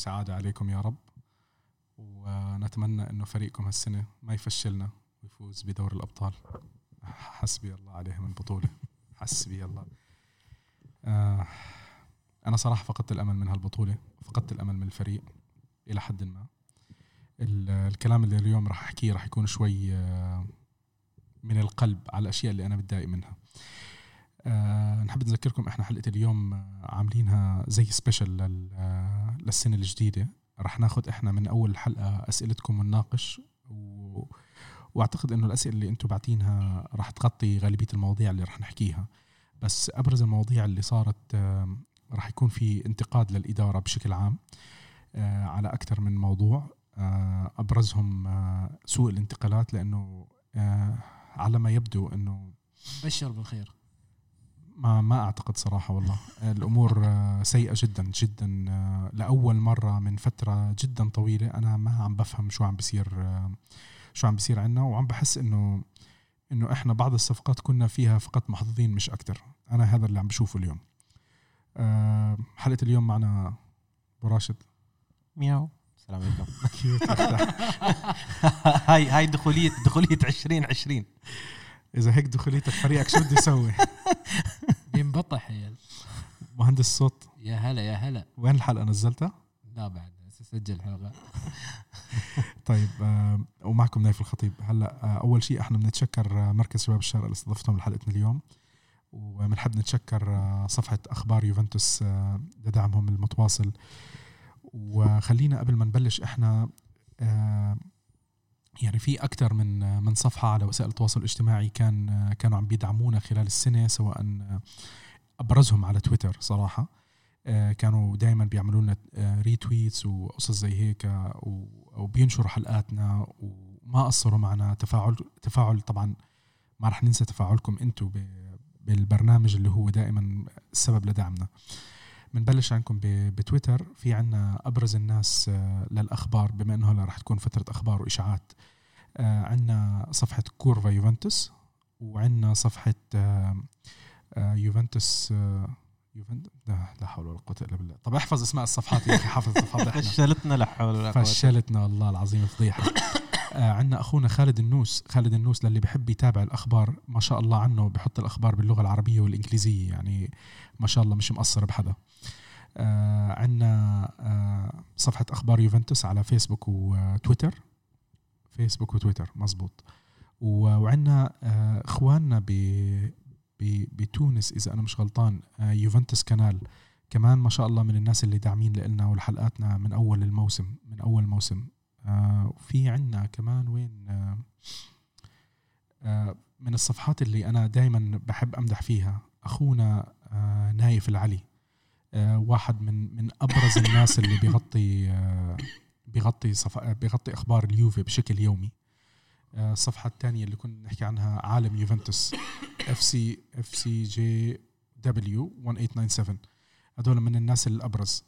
وسعادة عليكم يا رب. ونتمنى إنه فريقكم هالسنة ما يفشلنا ويفوز بدور الأبطال. حسبي الله عليهم البطولة. حسبي الله. آه أنا صراحة فقدت الأمل من هالبطولة فقدت الأمل من الفريق إلى حد ما. الكلام اللي اليوم راح أحكيه راح يكون شوي آه، من القلب على الأشياء اللي أنا بتضايق منها. أه نحب نذكركم إحنا حلقة اليوم آه، عاملينها زي سبيشل للسنة الجديدة. رح ناخذ إحنا من أول حلقة أسئلتكم ونناقش و... وأعتقد إنه الأسئلة اللي أنتم باعتينها راح تغطي غالبية المواضيع اللي راح نحكيها. بس أبرز المواضيع اللي صارت راح يكون في انتقاد للإدارة بشكل عام على أكثر من موضوع. أبرزهم سوء الانتقالات لأنه على ما يبدو إنه بشر بالخير. ما ما أعتقد صراحة والله. الأمور آه، سيئة جدا جدا آه، لأول مرة من فترة جدا طويلة أنا ما عم بفهم شو عم بيصير آه، شو عم بيصير عنا وعم بحس إنه إنه إحنا بعض الصفقات كنا فيها فقط محظوظين مش أكثر أنا هذا اللي عم بشوفه اليوم. حلقة اليوم معنا أبو راشد. مياو. السلام عليكم. هاي هاي دخولية دخولية 2020 إذا هيك دخوليتك فريقك شو بده يسوي؟ بينبطح يا مهندس صوت. يا هلا يا هلا. وين الحلقة نزلتها؟ لا بعد سجل حلقة. طيب آه ومعكم نايف الخطيب. هلا آه أول شيء إحنا بنتشكر آه، مركز شباب الشارع اللي استضفتهم لحلقتنا اليوم. وبنحب نتشكر آه صفحة أخبار يوفنتوس لدعمهم المتواصل. وخلينا قبل ما نبلش إحنا يعني في أكثر من من صفحة على وسائل التواصل الاجتماعي كان كانوا عم بيدعمونا خلال السنة سواء أبرزهم على تويتر صراحة. كانوا دائما بيعملوا لنا ريتويتس وقصص زي هيك وبينشروا حلقاتنا وما قصروا معنا. تفاعل تفاعل طبعا ما رح ننسى تفاعلكم أنتم بالبرنامج اللي هو دائما السبب لدعمنا. بنبلش عندكم بتويتر. في عنا أبرز الناس آه، للأخبار بما إنه هلا رح تكون فترة أخبار وإشاعات. آه، عندنا صفحة كورفا يوفنتوس وعندنا صفحة آه، يوفنتوس يوفنتوس لا حول ولا قوة إلا بالله. طب احفظ أسماء الصفحات يا أخي حافظ الصفحات فشلتنا لا حول ولا قوة فشلتنا والله العظيم فضيحة. آه عندنا أخونا خالد النوس. خالد النوس للي بحب يتابع الأخبار ما شاء الله عنه بحط الأخبار باللغة العربية والإنجليزية يعني ما شاء الله مش مقصر بحدا. آه عندنا آه صفحة أخبار يوفنتوس على فيسبوك وتويتر. فيسبوك وتويتر مزبوط وعندنا آه إخواننا ب بتونس إذا أنا مش غلطان آه يوفنتوس كانال. كمان ما شاء الله من الناس اللي داعمين لنا ولحلقاتنا من أول الموسم من أول موسم. وفي عنا كمان وين آه آه من الصفحات اللي أنا دائما بحب أمدح فيها أخونا آه نايف العلي. آه واحد من من أبرز الناس اللي بيغطي آه بيغطي صف... بيغطي أخبار اليوفي بشكل يومي. آه الصفحة الثانية اللي كنا نحكي عنها عالم يوفنتوس اف سي اف سي جي دبليو 1897 هذول من الناس الأبرز.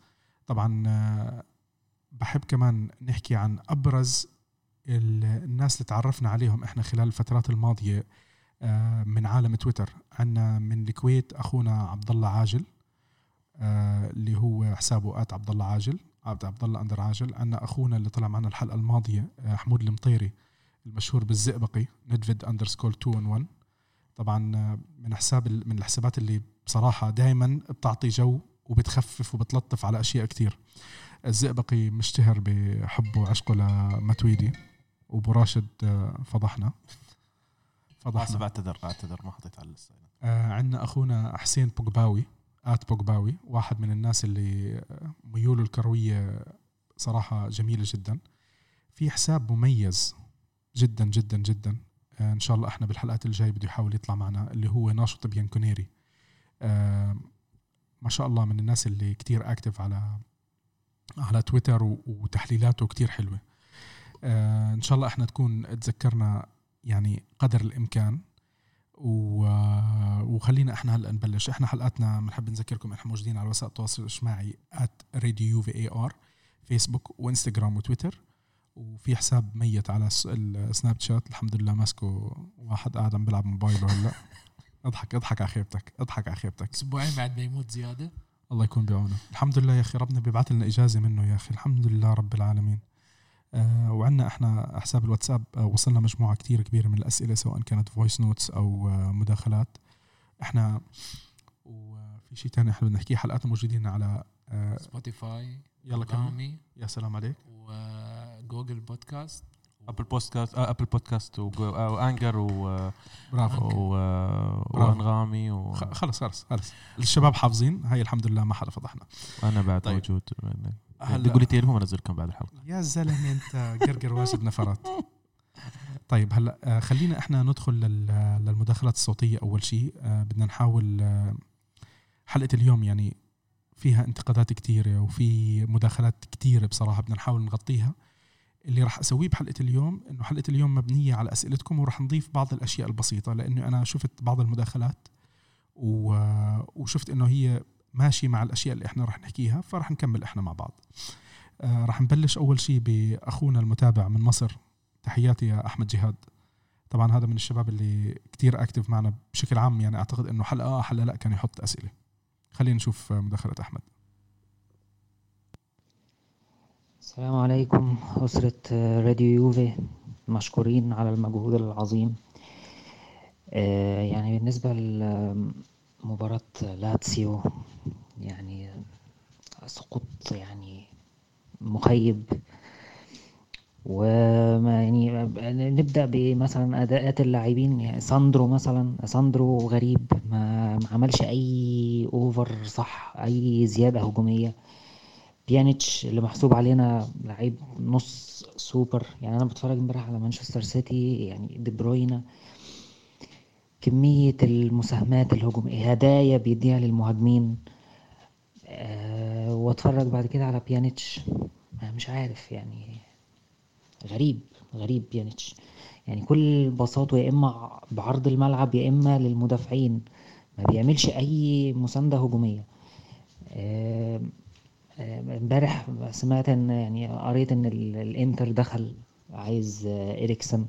طبعا آه بحب كمان نحكي عن أبرز الناس اللي تعرفنا عليهم إحنا خلال الفترات الماضية آه، من عالم تويتر. عندنا من الكويت أخونا عبد الله عاجل آه، اللي هو حسابه at عبد الله عاجل عبد الله underscore عاجل. عندنا أخونا اللي طلع معنا الحلقة الماضية آه، حمود المطيري المشهور بالزئبقي ندفيد underscore 2 1 طبعا من حساب من الحسابات اللي بصراحة دائما بتعطي جو وبتخفف وبتلطف على أشياء كثير الزئبقي مشتهر بحبه وعشقه لمتويدي وابو راشد آه، فضحنا. فضحنا. بعتذر بعتذر ما حطيت على اللسه آه عندنا أخونا حسين بوجباوي at بوجباوي واحد من الناس اللي آه، ميوله الكروية صراحة جميلة جدا. في حساب مميز جدا جدا جدا. آه إن شاء الله إحنا بالحلقات الجاية بده يحاول يطلع معنا اللي هو ناشط بيانكونيري. آه ما شاء الله من الناس اللي كتير active على على تويتر وتحليلاته كتير حلوة. آه إن شاء الله إحنا تكون تذكرنا يعني قدر الإمكان. وخلينا إحنا هلأ نبلش. إحنا حلقاتنا بنحب نذكركم إحنا موجودين على وسائل التواصل الاجتماعي راديو في اي ار فيسبوك وإنستغرام وتويتر. وفي حساب ميت على السناب شات. الحمد لله ماسكه واحد قاعد عم بيلعب موبايله هلأ. اضحك اضحك على خيبتك. اضحك على خيبتك. أسبوعين بعد ما يموت زيادة. الله يكون بعونه. الحمد لله يا أخي ربنا بيبعث لنا إجازة منه يا أخي. الحمد لله رب العالمين. آه وعندنا إحنا حساب الواتساب آه وصلنا مجموعة كتير كبيرة من الأسئلة سواء كانت voice notes أو آه مداخلات. إحنا وفي شيء تاني إحنا بدنا نحكيه حلقاتنا موجودين على آه سبوتيفاي يلا كمل. رامي يا سلام عليك. و Google Podcast Apple Podcast Apple Podcast و Anchor و برافو. وانغامي و- خلص خلص خلص. الشباب حافظين. هاي الحمد لله ما حدا فضحنا. وأنا بعد طيب. موجود. هلا- قولي تليفون انزلكم بعد الحلقة. يا زلمة أنت قرقر واجد نفرات. طيب هلا آه، خلينا إحنا ندخل لل- للمداخلات الصوتية أول شيء آه، بدنا نحاول آه، حلقة اليوم يعني فيها انتقادات كثيره وفي مداخلات كثيره بصراحة بدنا نحاول نغطيها. اللي راح أسويه بحلقة اليوم إنه حلقة اليوم مبنية على أسئلتكم وراح نضيف بعض الأشياء البسيطة لأنه أنا شفت بعض المداخلات. وشفت إنه هي ماشي مع الأشياء اللي إحنا راح نحكيها فراح نكمل إحنا مع بعض. آه، راح نبلش أول شيء بأخونا المتابع من مصر. تحياتي يا أحمد جهاد. طبعا هذا من الشباب اللي كتير اكتف معنا بشكل عام يعني أعتقد إنه حلقة آه حلقة لا كان يحط أسئلة. خلينا نشوف آه، مداخلة أحمد. السلام عليكم أسرة راديو يوفي مشكورين على المجهود العظيم. آه، يعني بالنسبة لمباراة لاتسيو يعني سقوط يعني مخيب. وما يعني نبدأ بمثلا أداءات اللاعبين يعني ساندرو مثلا ساندرو غريب ما عملش أي over صح أي زيادة هجومية. بيانيتش اللي محسوب علينا لعيب نص سوبر. يعني أنا بتفرج امبارح على مانشستر سيتي يعني دي بروينا كمية المساهمات الهجومية هدايا بيديها للمهاجمين. أه وأتفرج بعد كده على بيانيتش. مش عارف يعني غريب غريب بيانيتش. يعني كل بساطه يا إما بعرض الملعب يا إما للمدافعين. ما بيعملش أي مساندة هجومية. آه، آه، امبارح سمعت إن يعني قريت إن ال- الإنتر دخل عايز إريكسن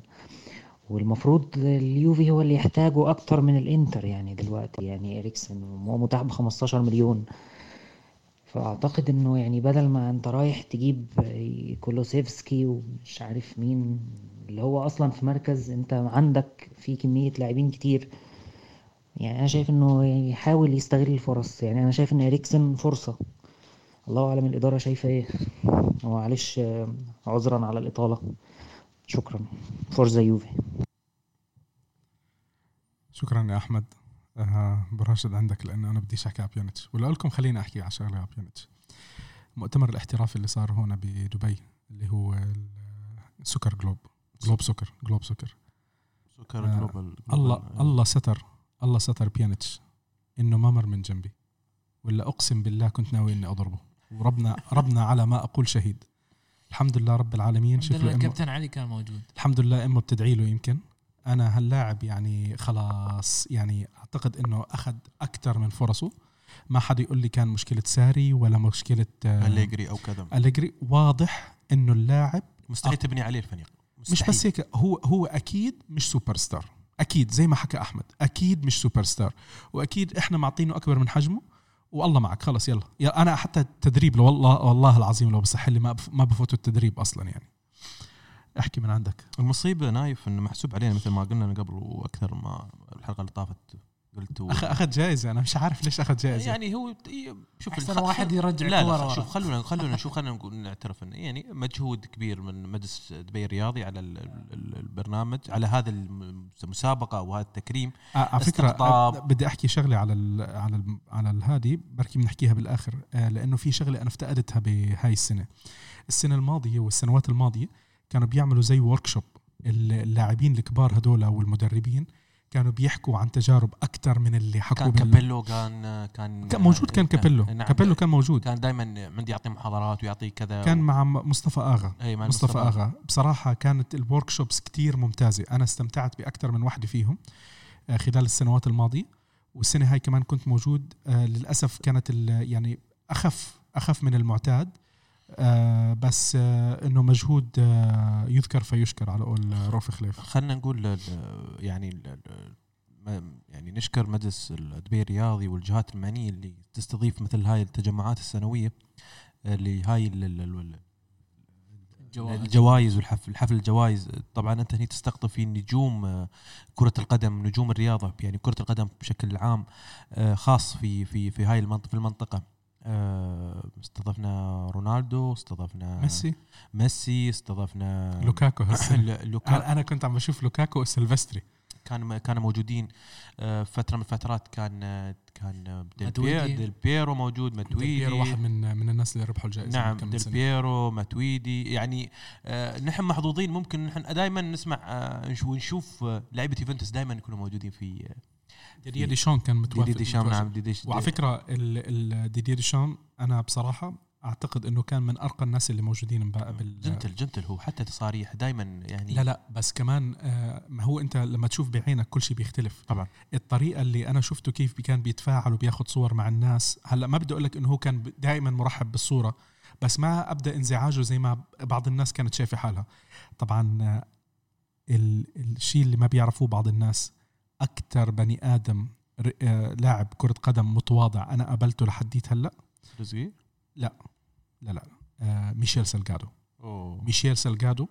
والمفروض اليوفي هو اللي يحتاجه أكتر من الإنتر يعني دلوقتي يعني إريكسن وهو متاح ب 15 مليون. فأعتقد إنه يعني بدل ما أنت رايح تجيب كولوسيفسكي ومش عارف مين اللي هو أصلا في مركز أنت عندك في كمية لاعبين كتير يعني أنا شايف إنه يحاول يستغل الفرص. يعني أنا شايف إن إريكسن فرصة. الله أعلم الإدارة شايفة إيه. ومعلش آه، عذرا على الإطالة. شكرا. Forza Juve. شكرا يا أحمد. آه براشد عندك لأنه أنا بديش أحكي على بيانيتش. ولا لكم خليني أحكي على شغلة على مؤتمر الاحتراف اللي صار هنا بدبي اللي هو ال Soccer Globe. Globe Soccer Globe Soccer. Soccer آه، Global الله Global. الله ستر الله ستر بيانيتش. إنه ما مر من جنبي. ولا أقسم بالله كنت ناوي إني أضربه. وربنا ربنا على ما أقول شهيد. الحمد لله رب العالمين. الحمد شوف لله له امه كابتن علي كان موجود. الحمد لله امه بتدعي له يمكن. أنا هاللاعب يعني خلاص يعني أعتقد إنه أخذ أكثر من فرصه. ما حدا يقول لي كان مشكلة ساري ولا مشكلة آه، أليجري أو كذا. أليجري. واضح إنه اللاعب مستحيل تبني عليه الفريق. مش. بس هيك هو هو أكيد مش سوبر ستار أكيد زي ما حكى أحمد أكيد مش super star وأكيد إحنا معطينه أكبر من حجمه. والله معك خلص يلا. يا أنا حتى التدريب لو والله والله العظيم لو بصح لي ما ما بفوت التدريب أصلا يعني. احكي من عندك. المصيبة نايف إنه محسوب علينا مثل ما قلنا قبل وأكثر ما الحلقة اللي طافت. قلت و... أخ أخذ جائزه أنا مش عارف ليش أخذ جائزه يعني هو شوف أحسن واحد يرجع لا لا. شوف خلونا خلونا نشوف خلونا نقول نعترف إنه يعني مجهود كبير من مجلس دبي الرياضي على ال- ال- البرنامج على هذا الم- المسابقة وهذا التكريم. آه، على فكرة بدي أحكي شغلة على ال على ال على الهادي بركي بنحكيها بالآخر آه، لأنه في شغلة أنا افتقدتها بهاي السنة. السنة الماضية والسنوات الماضية كانوا بيعملوا زي workshop اللاعبين الكبار هدول والمدربين كانوا بيحكوا عن تجارب أكثر من اللي حكوا كان كابيلو كان كان موجود كان كابيلو. نعم. كابيلو كان موجود. كان دائما عندي يعطي محاضرات ويعطي كذا كان مع مصطفى آغا. اي مع مصطفى آغا. بصراحة كانت الورك شوبس كثير ممتازة. أنا استمتعت باكثر من وحدة فيهم آه، خلال السنوات الماضية. والسنة هاي كمان كنت موجود آه، للأسف كانت يعني أخف أخف من المعتاد. آه، بس آه، إنه مجهود آه، يذكر فيشكر على قول آه، رؤوف خليف. خلينا نقول ال- يعني ال- يعني نشكر مجلس دبي الرياضي والجهات المعنية اللي تستضيف مثل هاي التجمعات السنوية اللي هاي ال- ال- ال- الجوائز. الجوائز والحفل الحفل الجوائز. طبعا أنت هني تستقطب في نجوم آه، كرة القدم نجوم الرياضة يعني كرة القدم بشكل عام آه، خاص في في في هاي المنطقة في المنطقة. استضفنا رونالدو استضفنا ميسي. ميسي استضفنا لوكاكو هسه. لوكا أنا كنت عم بشوف لوكاكو وسيلفستري. كان كانوا موجودين. آه، فترة من الفترات كان آه، كان آه، ديل ماتويدي. بيرو, ديل بيرو موجود بيرو ماتويدي. واحد من من الناس اللي ربحوا الجائزة نعم ديل. بيرو ماتويدي. يعني آه نحن محظوظين. ممكن نحن دائما نسمع آه نش- ونشوف آه لعيبة يوفنتوس دائما يكونوا موجودين في آه، ديدييه ديشان كان متوافق ديدي متواجد. نعم ديدي ديش- وعلى فكرة ديدييه ديشان أنا بصراحة أعتقد إنه كان من أرقى الناس اللي موجودين بال gentle gentle هو حتى تصاريح دائما يعني لا لا بس كمان آه، ما هو أنت لما تشوف بعينك كل شيء بيختلف. طبعا. الطريقة اللي أنا شفته كيف كان بيتفاعل وبياخذ صور مع الناس هلأ ما بدي أقول لك إنه هو كان دائما مرحب بالصورة بس ما أبدأ انزعاجه زي ما بعض الناس كانت شايفة حالها. طبعا آه، ال- الشيء اللي ما بيعرفوه بعض الناس أكثر بني آدم ر- آه، لاعب كرة قدم متواضع أنا قابلته لحديت هلأ؟ رزقي؟ لا. لا آه، ميشيل سلجادو أوه. ميشيل سلجادو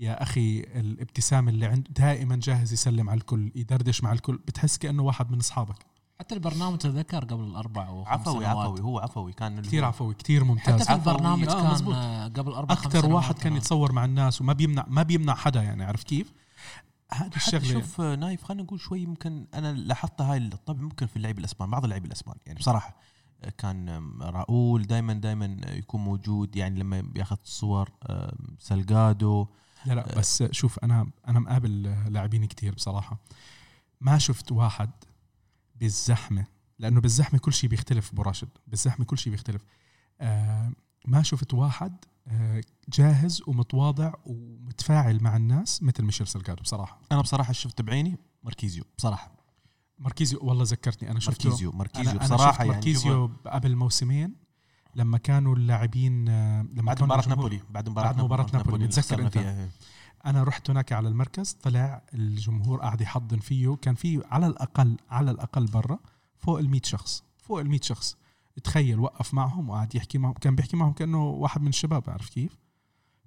يا أخي الابتسامة اللي عنده دائما جاهز يسلم على الكل يدردش مع الكل بتحس كأنه واحد من أصحابك. حتى البرنامج تذكر قبل الأربع أو خمس عفوي سنوات. عفوي هو عفوي كان كثير عفوي كثير ممتاز. حتى في. البرنامج آه، كان مزبوط. قبل أربع أكثر واحد كان يتصور مع الناس وما بيمنع ما بيمنع حدا يعني عرفت كيف؟ الشغلة. شوف آه، نايف خلينا نقول شوي يمكن أنا لاحظتها هاي الطبع ممكن في اللعيبه الأسبان بعض اللعيبه الأسبان. يعني بصراحة آه، كان راؤول دائما دائما يكون موجود. يعني لما بياخذ صور آم، سلجادو لا لا بس شوف أنا أنا مقابل لاعبين كتير بصراحة. ما شفت واحد بالزحمة لأنه بالزحمة كل شيء بيختلف أبو راشد. بالزحمة كل شيء بيختلف. آه ما شفت واحد آه جاهز ومتواضع ومتفاعل مع الناس مثل ميشيل سلجادو بصراحة أنا بصراحة شفت بعيني ماركيزيو بصراحة ماركيزيو والله ذكرتني أنا شفته ماركيزيو ماركيزيو أنا, أنا بصراحة شفت يعني ماركيزيو قبل موسمين لما كانوا اللاعبين آه، لما بعد الجمهور- نابولي بعد مباراة بعد مباراة نابولي، اللي متذكر أنت؟ فيها. أنا رحت هناك على المركز طلع الجمهور قاعد يحضن فيه كان في على الاقل على الأقل برا فوق ال 100 شخص فوق ال 100 شخص تخيل وقف معهم وقعد يحكي معهم كان بيحكي معهم كأنه واحد من الشباب عارف كيف؟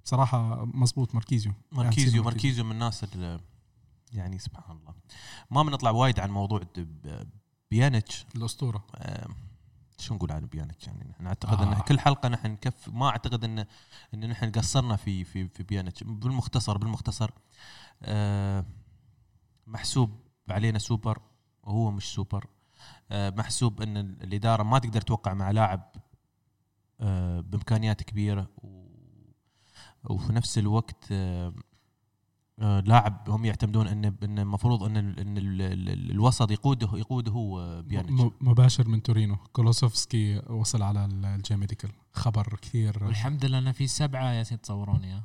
بصراحة مزبوط ماركيزيو ماركيزيو ماركيزيو. من الناس اللي يعني سبحان الله. ما بنطلع وايد عن موضوع د- ب- بيانيتش. الأسطورة. آه، شو نقول عن بيانيتش؟ يعني نحن أعتقد آه. ان كل حلقة نحن نكف ما أعتقد ان إن نحن قصرنا في في في بيانيتش. بالمختصر بالمختصر آه، محسوب علينا سوبر وهو مش سوبر. محسوب إن الإدارة ما تقدر توقع مع لاعب آه، بإمكانيات كبيرة. وفي نفس الوقت آه، آه، لاعب هم يعتمدون ان إن المفروض إن إن ال- ال- الوسط يقوده يقوده هو آه، بيانيتش مباشر من تورينو. كولوسيفسكي وصل على ال J Medical. خبر كثير. والحمد لله إنه في سبعة ياسين تصورون يا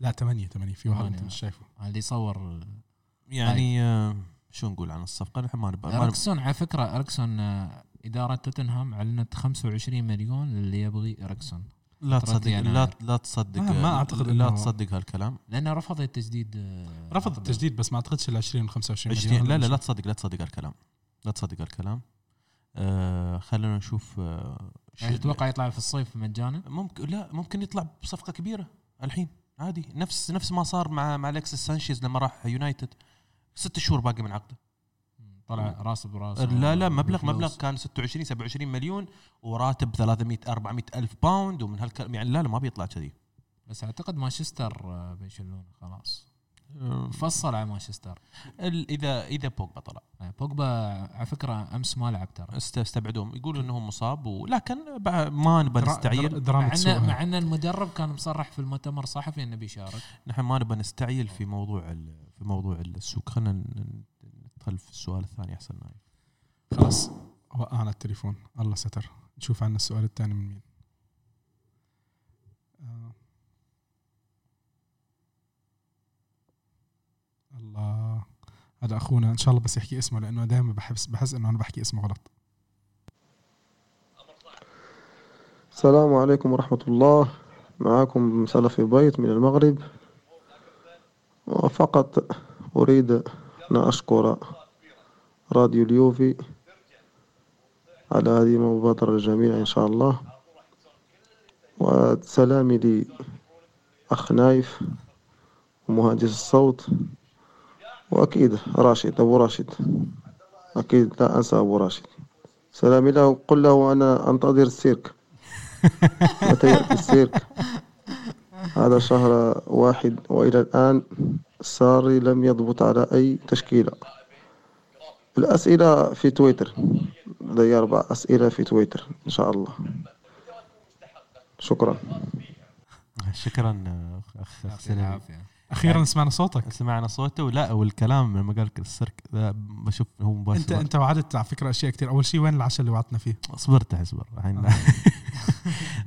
لا ثمانية ثمانية. في واحد أنت. مش شايفه. اللي يصور يعني آه، شو نقول عن الصفقة؟ نحن ما نبغى- اركسون على فكرة اركسون آه، إدارة توتنهام أعلنت 25 مليون للي يبغي اركسون لا تصدق يناير. لا لا تصدق ما- ما أعتقد لا تصدق هالكلام. لأنه رفض التجديد آه، رفض. التجديد بس ما أعتقدش ال 20 و 25 20 مليون. لا لا لا تصدق لا تصدق هالكلام. لا تصدق هالكلام. آه خلينا نشوف آه يعني تتوقع يطلع في الصيف مجانا؟ ممكن لا ممكن يطلع بصفقة كبيرة الحين عادي. نفس نفس ما صار مع مع الكسس سانشيز لما راح يونايتد. ست شهور باقي من عقده. طلع راس براس. لا لا مبلغ بفلوس. مبلغ كان 26 27 مليون وراتب 300 400 ألف pound ومن هالكلام يعني لا لا ما بيطلع كذي. بس أعتقد مانشستر آه، بيشيلونه خلاص. فصل على مانشستر. ال- إذا إذا بوجبا طلع. آه، بوجبا على فكرة أمس ما لعب ترى. است- استبعدوهم. يقولوا انه مصاب ولكن ما نبى نستعيل مع ان. مع إن المدرب كان مصرح في المؤتمر الصحفي إنه بيشارك. نحن ما نبى نستعيل في موضوع ال- في موضوع السوق. خلينا ن- ندخل في السؤال الثاني أحسن نايف. خلاص. وقعنا التليفون. الله ستر. نشوف عنا السؤال الثاني من مين آه. الله هذا أخونا إن شاء الله بس يحكي اسمه لأنه دائما بحس بحس إنه أنا بحكي اسمه غلط. السلام عليكم ورحمة الله. معكم سلفي بيت من المغرب. وفقط أريد أن أشكر راديو اليوفي على هذه المبادرة الجميلة إن شاء الله. وسلامي لأخ نايف ومهندس الصوت. وأكيد راشد أبو راشد. أكيد لا أنسى أبو راشد. سلامي له قل له أنا أنتظر السيرك. متى يأتي السيرك؟ هذا شهر واحد وإلى الآن ساري لم يضبط على أي تشكيلة. الأسئلة في تويتر. لدي أربع أسئلة في تويتر إن شاء الله. شكرا. شكرا اخ اخ أخيرا سمعنا صوتك. سمعنا صوته. ولا والكلام لما قال السرك ذا بشوف هو مباشر. انت أنت وعدت على فكرة أشياء كثير أول شيء وين العشاء اللي وعدتنا فيه؟ صبرت اصبر. الحين آه.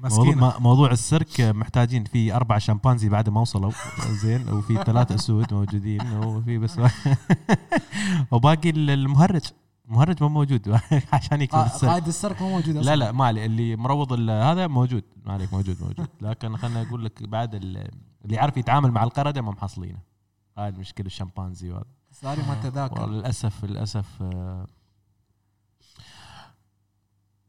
موضوع, السرك محتاجين في أربع شمبانزي بعد ما وصلوا. زين. وفي ثلاث أسود موجودين. وفي بس وباقي المهرج. المهرج مو موجود. عشان يكتب قا- السرك قائد السرق مو موجود أصلا. لا لا ما اللي مروض هذا موجود. ما عليك موجود موجود. لكن خليني أقول لك بعد ال- اللي يعرف يتعامل مع القرده ما محصلينه هاي المشكلة الشمبانزي وهذا. صار ما تذاكر. وللاسف للاسف آه،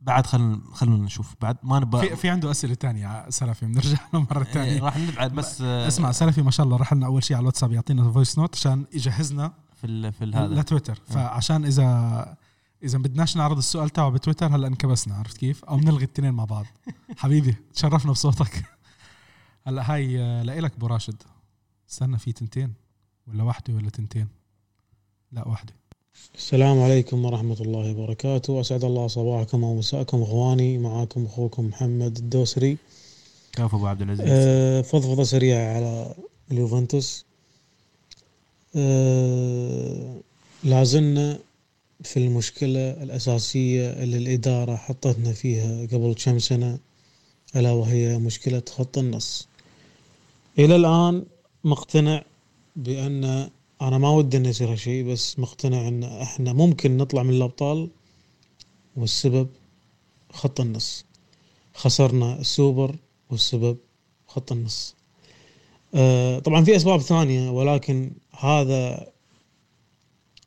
بعد خلينا خلينا نشوف. بعد ما نبغى في في عنده أسئلة تانية سلفي بنرجع له مرة إيه، ثانية راح نبعد بس آه، اسمع سلفي ما شاء الله راح لنا أول شيء على الواتساب يعطينا فويس نوت عشان يجهزنا في ال في هذا. لتويتر. فعشان اذا إذا بدناش نعرض السؤال تاعه بتويتر هلا انكبسنا عرفت كيف؟ أو بنلغي الاثنين مع بعض. حبيبي تشرفنا بصوتك. هلا هاي آه، لإلك أبو راشد. استنى في تنتين ولا واحدة ولا تنتين؟ لا واحدة. السلام عليكم ورحمة الله وبركاته. أسعد الله صباحكم ومساءكم. إخواني معاكم أخوكم محمد الدوسري. كفو أبو عبد العزيز؟ أه فضفضة سريعة على اليوفنتوس. أه لازلنا في المشكلة الأساسية اللي الإدارة حطتنا فيها قبل كم سنة ألا وهي مشكلة خط النص. إلى الآن مقتنع بأن أنا ما ودي أن يصير هالشيء بس مقتنع أن إحنا ممكن نطلع من الأبطال والسبب خط النص. خسرنا السوبر والسبب خط النص. آه، طبعا في أسباب ثانية ولكن هذا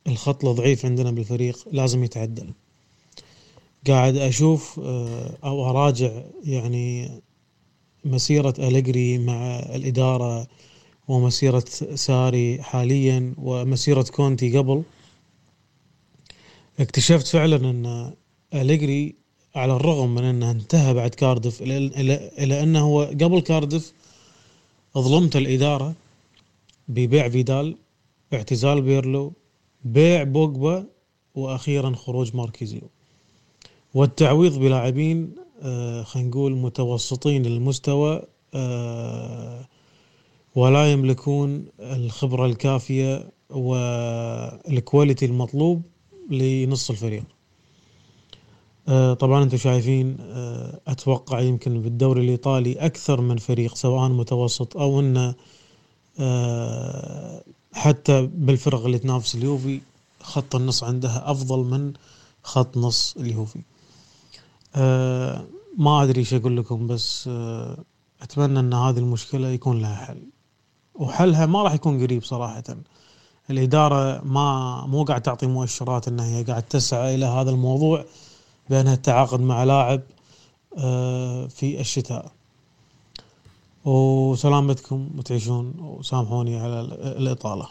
الخط الضعيف عندنا بالفريق لازم يتعدل. قاعد أشوف آه، أو أراجع يعني مسيرة أليجري مع الإدارة ومسيرة ساري حاليا ومسيرة كونتي قبل. اكتشفت فعلا أن أليجري على الرغم من انه انتهى بعد كاردف إلى انه هو قبل كاردف ظلمت الإدارة ببيع فيدال اعتزال بيرلو بيع بوجبا وأخيرا خروج ماركيزيو. والتعويض بلاعبين خلينا نقول متوسطين المستوى آه ولا يملكون الخبرة الكافية وال quality المطلوب لنص الفريق. آه، طبعا أنتم شايفين آه، أتوقع يمكن بالدوري الإيطالي أكثر من فريق سواء متوسط أو إنه آه، حتى بالفرق اللي تنافس اليوفي خط النص عندها أفضل من خط نص اليوفي. آه، ما أدري إيش أقول لكم بس آه، أتمنى إن هذه المشكلة يكون لها حل. وحلها ما راح يكون قريب صراحة. الإدارة ما مو قاعد تعطي مؤشرات انها هي قاعد تسعى إلى هذا الموضوع بأنها تتعاقد مع لاعب آه، في الشتاء. وسلامتكم وتعيشون وسامحوني على ال- الإطالة.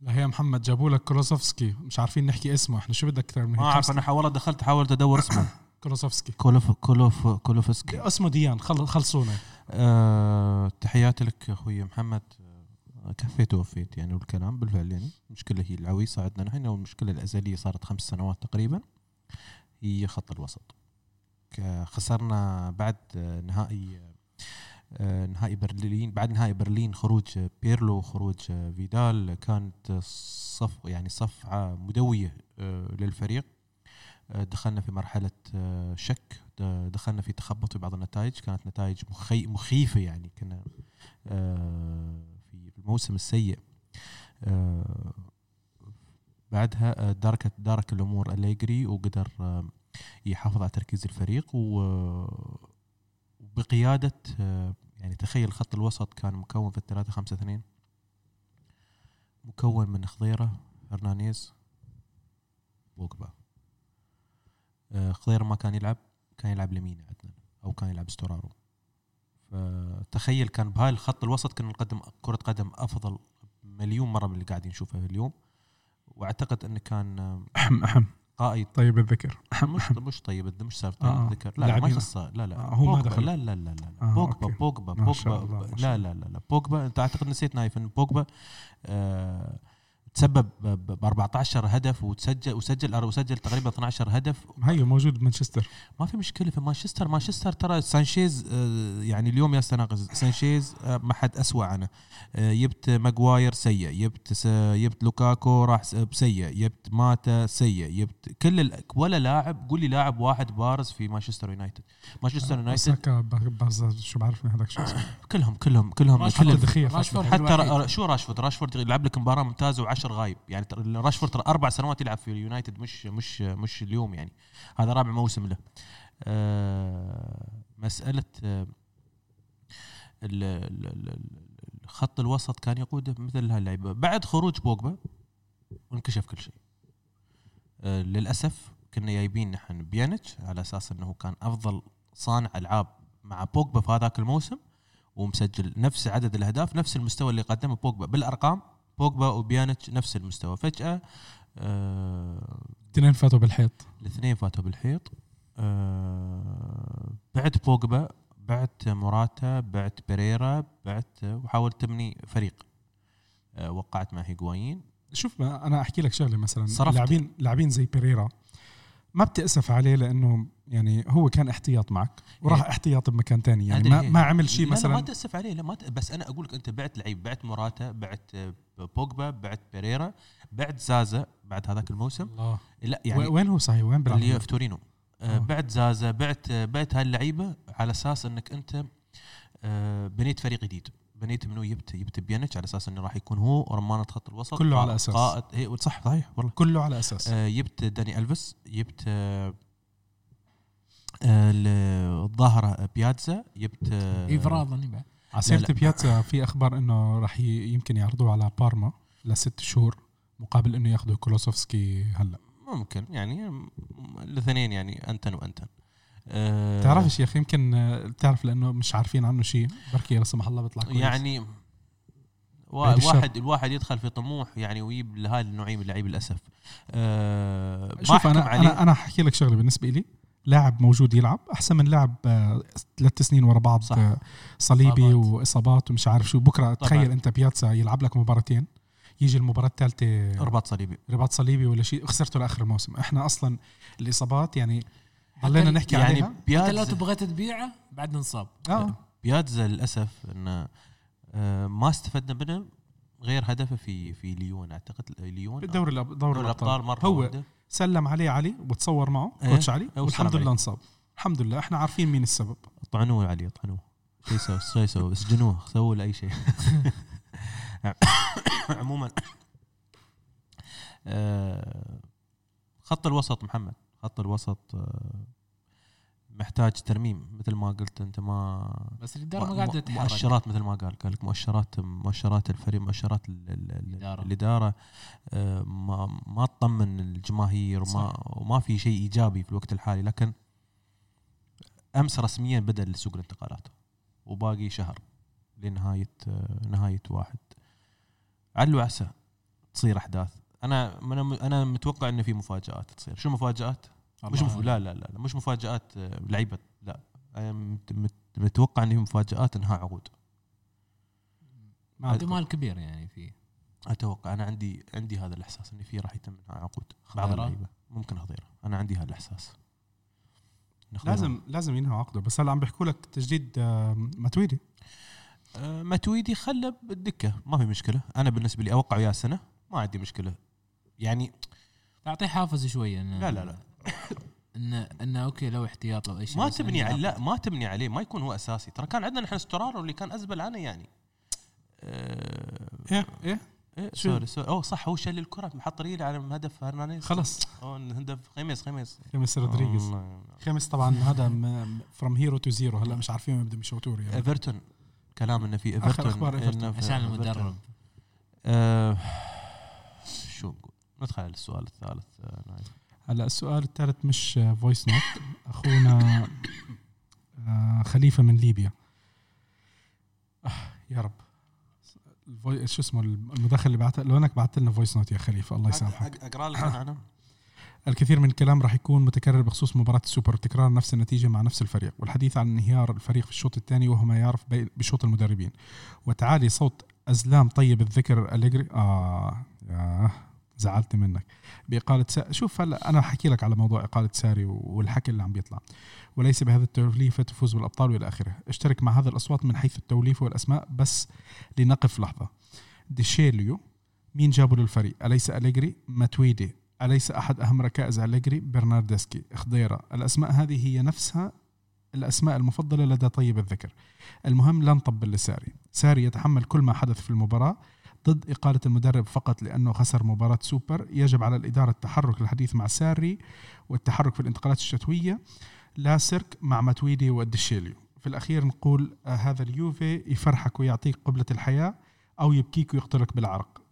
لا هي محمد؟ جابوا لك كولوسوفسكي. مش عارفين نحكي اسمه. إحنا شو بدك أكثر من ما هيك أعرف أنا والله دخلت حاولت أدور اسمه. كولوسوفسكي. كولوف كولوف كولوفسكي. اسمه ديان. خل خلصونا. آه تحياتي لك أخوي محمد. آه، كفيت ووفيت يعني والكلام بالفعل يعني. المشكلة هي العويصه عندنا نحن والمشكلة الأزلية صارت خمس سنوات تقريبا. هي خط الوسط. خسرنا بعد نهائي نهائي برلين بعد نهائي برلين خروج آه، بيرلو خروج آه، فيدال كانت آه، صف يعني صفعة مدوية آه، للفريق. آه، دخلنا في مرحلة آه، شك. دخلنا في تخبط في بعض النتائج. كانت نتائج مخي مخيفة يعني. كنا آه، في الموسم السيء. آه، بعدها آه، داركت دارك الأمور أليجري وقدر آه، يحافظ على تركيز الفريق و- وبقياده آه، يعني تخيل خط الوسط كان مكون في الثلاثة خمسة اثنين. مكون من خضيرة هرنانيز بوجبا. آه، خضير ما كان يلعب كان يلعب لمين عندنا أو كان يلعب ستورارو. فتخيل كان بهاي الخط الوسط كنا نقدم كرة قدم أفضل مليون مرة من اللي قاعدين نشوفها اليوم. وأعتقد انه كان آه، احم احم قائد طيب الذكر. احم مش احم مش طيب مش صار آه. طيب ذكر لا ما لاعبين. يخص لا لا. آه، هو ما. دخل. لا لا لا لا آه، بوجبا. بوجبا بوجبا. لا لا لا لا. بوجبا. أنت أعتقد نسيت نايف إن بوجبا آه تسبب ب 14 هدف وتسجل وسجل وسجل تقريبا 12 هدف. هي موجود بمانشستر ما في مشكلة في مانشستر. مانشستر ترى سانشيز آه، يعني اليوم يا استناقز سانشيز آه، ما حد اسوء عنه. آه، جبت ماجواير سيء جبت جبت لوكاكو راح سيء جبت ماتا سيء جبت كل ال... ولا لاعب قول لي لاعب واحد بارز في مانشستر يونايتد. مانشستر يونايتد شو بعرفني هذاك شو كلهم كلهم كلهم راشفورد. كل حتى راشفورد. حتى الوحيد. را- شو راشفورد؟ راشفورد يلعب لك مباراة ممتازة وعشر غايب. يعني راشفورد أربع سنوات يلعب في اليونايتد مش مش مش اليوم يعني. هذا رابع موسم له. آه، مسألة آه، ال- ال- ال- ال- خط الوسط كان يقوده مثل هاللعيبة. بعد خروج بوجبا انكشف كل شيء. آه، للأسف كنا جايبين نحن بيانيتش على أساس إنه كان أفضل صانع ألعاب مع بوجبا في هذاك الموسم ومسجل نفس عدد الأهداف نفس المستوى اللي قدمه بوجبا. بالأرقام بوجبا وبيانيتش نفس المستوى. فجأة آه اثنين فاتوا بالحيط. الاثنين فاتوا بالحيط. آه بعت بوجبا بعت موراتا بعت بيريرا بعت وحاولت تبني فريق. آه وقعت مع هيغوايين شوف أنا أحكي لك شغلة مثلا. لاعبين لاعبين زي بيريرا. ما بتأسف عليه لأنه يعني هو كان احتياط معك وراح إيه. احتياط بمكان تاني. يعني ما, إيه. ما عمل شيء لا لا ما مثلا. تأسف عليه لا ما ت... بس أنا أقول لك أنت بعت لعيب بعت موراتا بعت آه، بوجبا بعت بيريرا بعت زازا بعد هذاك الموسم. الله. لا يعني وين هو صحيح؟ وين بيلعب؟ اللي في تورينو. آه آه. بعت زازا بعت آه، بعت هاللعيبة على أساس إنك أنت آه بنيت فريق جديد. بنيت منو جبت جبت بيانيتش على أساس إنه راح يكون هو رمانة خط الوسط كله على أساس. قائد. هي صح صحيح والله. كله على أساس. آه جبت داني ألفيس جبت آه آه، ال- الظاهره بياتزا جبت آه افراضا بعد. على سيرة لا. بياتزا في أخبار إنه راح يمكن يعرضوه على بارما لست شهور مقابل إنه ياخذوا كولوسوفسكي هلا. ممكن يعني الاثنين يعني أنتن وأنتن. آه بتعرفش يا أخي يمكن آه، بتعرف لأنه مش عارفين عنه شيء. بركي لا سمح الله بيطلع كويس. يعني. الواحد الواحد يدخل في طموح يعني ويجيب لهاي النوعية من اللعيبة للأسف. ما شوف أنا عليه. أنا أنا أحكي لك شغلة بالنسبة لي. لاعب موجود يلعب أحسن من لاعب آه، ثلاث سنين ورا بعض صح. آه، صليبي إصابات. وإصابات ومش عارف شو. بكرة طبعاً. تخيل أنت بياتسا يلعب لك مباراتين. يجي المباراة الثالثة رباط صليبي. رباط صليبي ولا شيء خسرته لآخر الموسم. إحنا أصلا الإصابات يعني ضلينا نحكي يعني عليها. أنت لو تبغى تبيعه بعد انصاب آه. بياتزا للأسف انه آه ما استفدنا منه غير هدفه في في ليون. أعتقد ليون دوري دوري الأبطال. مرة هو واحدة. سلم عليه علي وتصور معه إيه، كوتش علي إيه، والحمد لله. انصاب. الحمد لله. إحنا عارفين مين السبب. طعنوه عليه طعنوه شو يسوي شو يسوي سجنوه سووا له أي شيء. عموما آه، خط الوسط محمد. خط الوسط آه، محتاج ترميم مثل ما قلت أنت ما بس الإدارة ما قاعدة تتحرك. مؤشرات مثل ما قال قال لك مؤشرات مؤشرات الفريق مؤشرات ال- ال- ال- الإدارة. الإدارة آه، ما ما تطمن الجماهير وما وما في شيء إيجابي في الوقت الحالي لكن أمس رسميا بدأ سوق الانتقالات وباقي شهر لنهاية آه، نهاية واحد. عل وعسى تصير أحداث. أنا أنا متوقع إنه في مفاجآت تصير. شو مفاجات مش مف... لا لا لا لا، مش مفاجآت آه، لعيبة لا. أنا مت- مت- متوقع ان في مفاجآت انهاء عقود. احتمال كبير يعني في. أتوقع أنا عندي عندي هذا الإحساس ان في راح يتم انهاء عقود. بعض؟ اللعيبة. ممكن خضيرة. أنا عندي هذا الاحساس لازم لازم ينهوا عقده بس هلا عم بيحكوا لك تجديد آه، متويدي آه، متويدي خله بالدكة. ما في مشكلة. أنا بالنسبة لي أوقع وياه سنة. ما عندي مشكلة. يعني تعطيه حافز شوية لا، لا، لا. ان انه okay لو احتياط لو أي شيء ما بس تبني إنه عليه لا. ما تبني عليه ما يكون هو أساسي. ترى كان عندنا نحن ستورارو اللي كان أزبل عنه يعني. إيه إيه. إيه شو؟ sorry sorry. أوه صح هو شال الكرة محط ريله على هدف هرنانيز خلص أوه هدف خميس خميس خيمس رودريغيز. خيمس طبعا هذا from hero to zero هلا مش عارفين وين بدهم يشوتوه يعني إيفرتون. كلام إنه في آخر ايفرتون أخبار إيفرتون. في عشان إيفرتون. المدرب. آه شو نقول؟ ندخل على السؤال الثالث. آه، نايف. هلا السؤال الثالث مش voice note أخونا آه، خليفة من ليبيا. آه، يا رب. ال voi- شو اسمه المداخل اللي بعتها لو انك بعثت لنا voice note يا خليفة الله يسامحك. أقرأ لك أنا؟ الكثير من الكلام راح يكون متكرر بخصوص مباراة السوبر وتكرار نفس النتيجة مع نفس الفريق والحديث عن انهيار الفريق في الشوط الثاني وهو ما يعرف بشوط المدربين. وتعالي صوت أزلام طيب الذكر أليجري. آه يا زعلت منك. بإقالة سا... شوف هلأ أنا حكي لك على موضوع إقالة ساري والحكي اللي عم بيطلع. وليس بهذا التوليفة تفوز بالأبطال وإلى آخره. اشترك مع هذا الأصوات من حيث التوليفة والأسماء بس لنقف لحظة. ديشيليو مين جابوا للفريق؟ أليس أليجري؟ ماتويدي. أليس أحد أهم ركائز أليجري؟ برناردسكي. خضيرة. الأسماء هذه هي نفسها الأسماء المفضلة لدى طيب الذكر. المهم لا نطبل لساري. ساري يتحمل كل ما حدث في المباراة ضد إقالة المدرب فقط لأنه خسر مباراة سوبر. يجب على الإدارة التحرك للحديث مع ساري والتحرك في الانتقالات الشتوية لا سيرك مع ماتويدي والدشيليو في الأخير نقول آه هذا اليوفي يفرحك ويعطيك قبلة الحياة أو يبكيك ويقتلك بالعرق.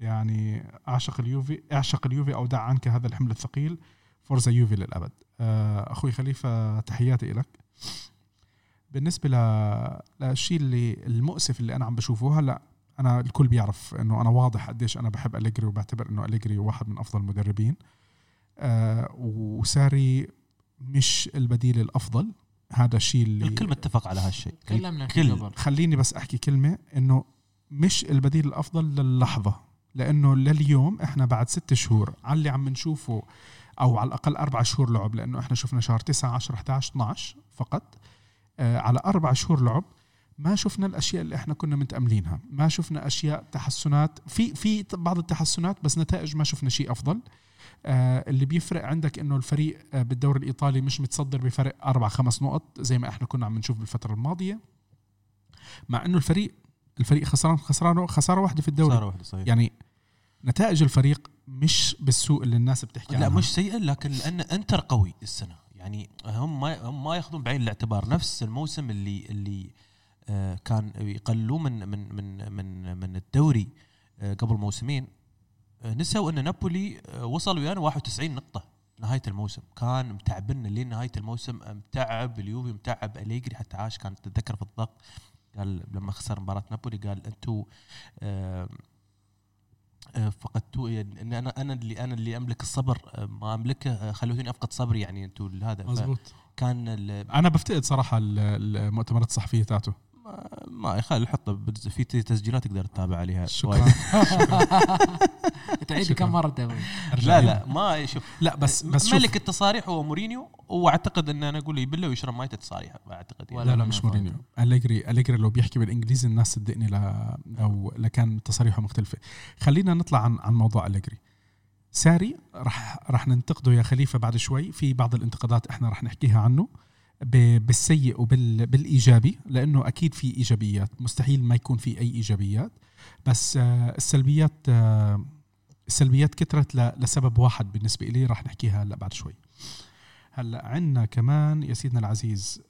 يعني أعشق اليوفي أعشق اليوفي أو دع عنك هذا الحمل الثقيل. فورزا يوفي للأبد. آه، أخوي خليفة تحياتي لك بالنسبة ل- للشيء اللي المؤسف اللي أنا عم بشوفه هلأ أنا الكل بيعرف إنه أنا واضح قديش أنا بحب أليجري وبعتبر إنه أليجري واحد من أفضل المدربين. آه، وساري مش البديل الأفضل. هذا الشيء اللي الكل متفق على هالشيء تكلمنا الكل. فيه قبل. خليني بس أحكي كلمة إنه مش البديل الأفضل للحظة. لأنه لليوم إحنا بعد ست شهور على اللي عم نشوفه أو على الأقل أربع شهور لعب لأنه إحنا شفنا شهر 9 10 11 12 فقط. آه على أربع شهور لعب ما شفنا الأشياء اللي إحنا كنا متأملينها. ما شفنا أشياء تحسنات. في في بعض التحسنات بس نتائج ما شفنا شيء أفضل. آه اللي بيفرق عندك إنه الفريق آه بالدوري الإيطالي مش متصدر بفرق أربع خمس نقط زي ما إحنا كنا عم نشوف بالفترة الماضية. مع إنه الفريق الفريق خسران خسران خسارة واحدة في الدوري. صار واحدة صحيح. يعني نتائج الفريق مش بالسوء اللي الناس بتحكي لا عنها. مش سيئة لكن لأن إنتر قوي السنة. يعني هم ما هم ما ياخذون بعين الاعتبار. نفس الموسم اللي اللي كان يقللوه من من من من من الدوري آه، قبل موسمين. آه، نسوا إن نابولي آه، وصل ويانا 91 نقطة نهاية الموسم. كان متعبنا لين نهاية الموسم. متعب اليوفي متعب أليجري حتى عاش. كان تتذكر في الضغط. قال لما خسر مباراة نابولي قال أنتم آه، آه، فقدتوا يعني إن أنا أنا اللي أنا اللي أملك الصبر. آه، ما أملكه آه، خلوتوني أفقد صبري يعني أنتم هذا مزبوط. كان أنا بفتقد صراحة ال- المؤتمرات الصحفية تاعته. ما- ما يخلي حطه في تسجيلات تقدر تتابع عليها. شكرا. تعيد. كم مرة لا. لا ما شوف لا بس بس ملك التصاريح هو مورينيو واعتقد إن أنا أقول يبله ويشرب ماي تصاريح أعتقد يعني. لا لا مش مورينيو. أليجري أليجري لو بيحكي بالإنجليزي الناس صدقني لا أو لكان تصاريحه مختلفة. خلينا نطلع عن عن موضوع أليجري. ساري رح رح ننتقده يا خليفة بعد شوي. في بعض الانتقادات إحنا رح نحكيها عنه. بالسيء وبالايجابي لأنه أكيد في إيجابيات. مستحيل ما يكون في أي إيجابيات. بس آه، السلبيات آه، السلبيات كثرت لسبب واحد بالنسبة لي رح نحكيها هلأ بعد شوي. هلأ عندنا كمان يا سيدنا العزيز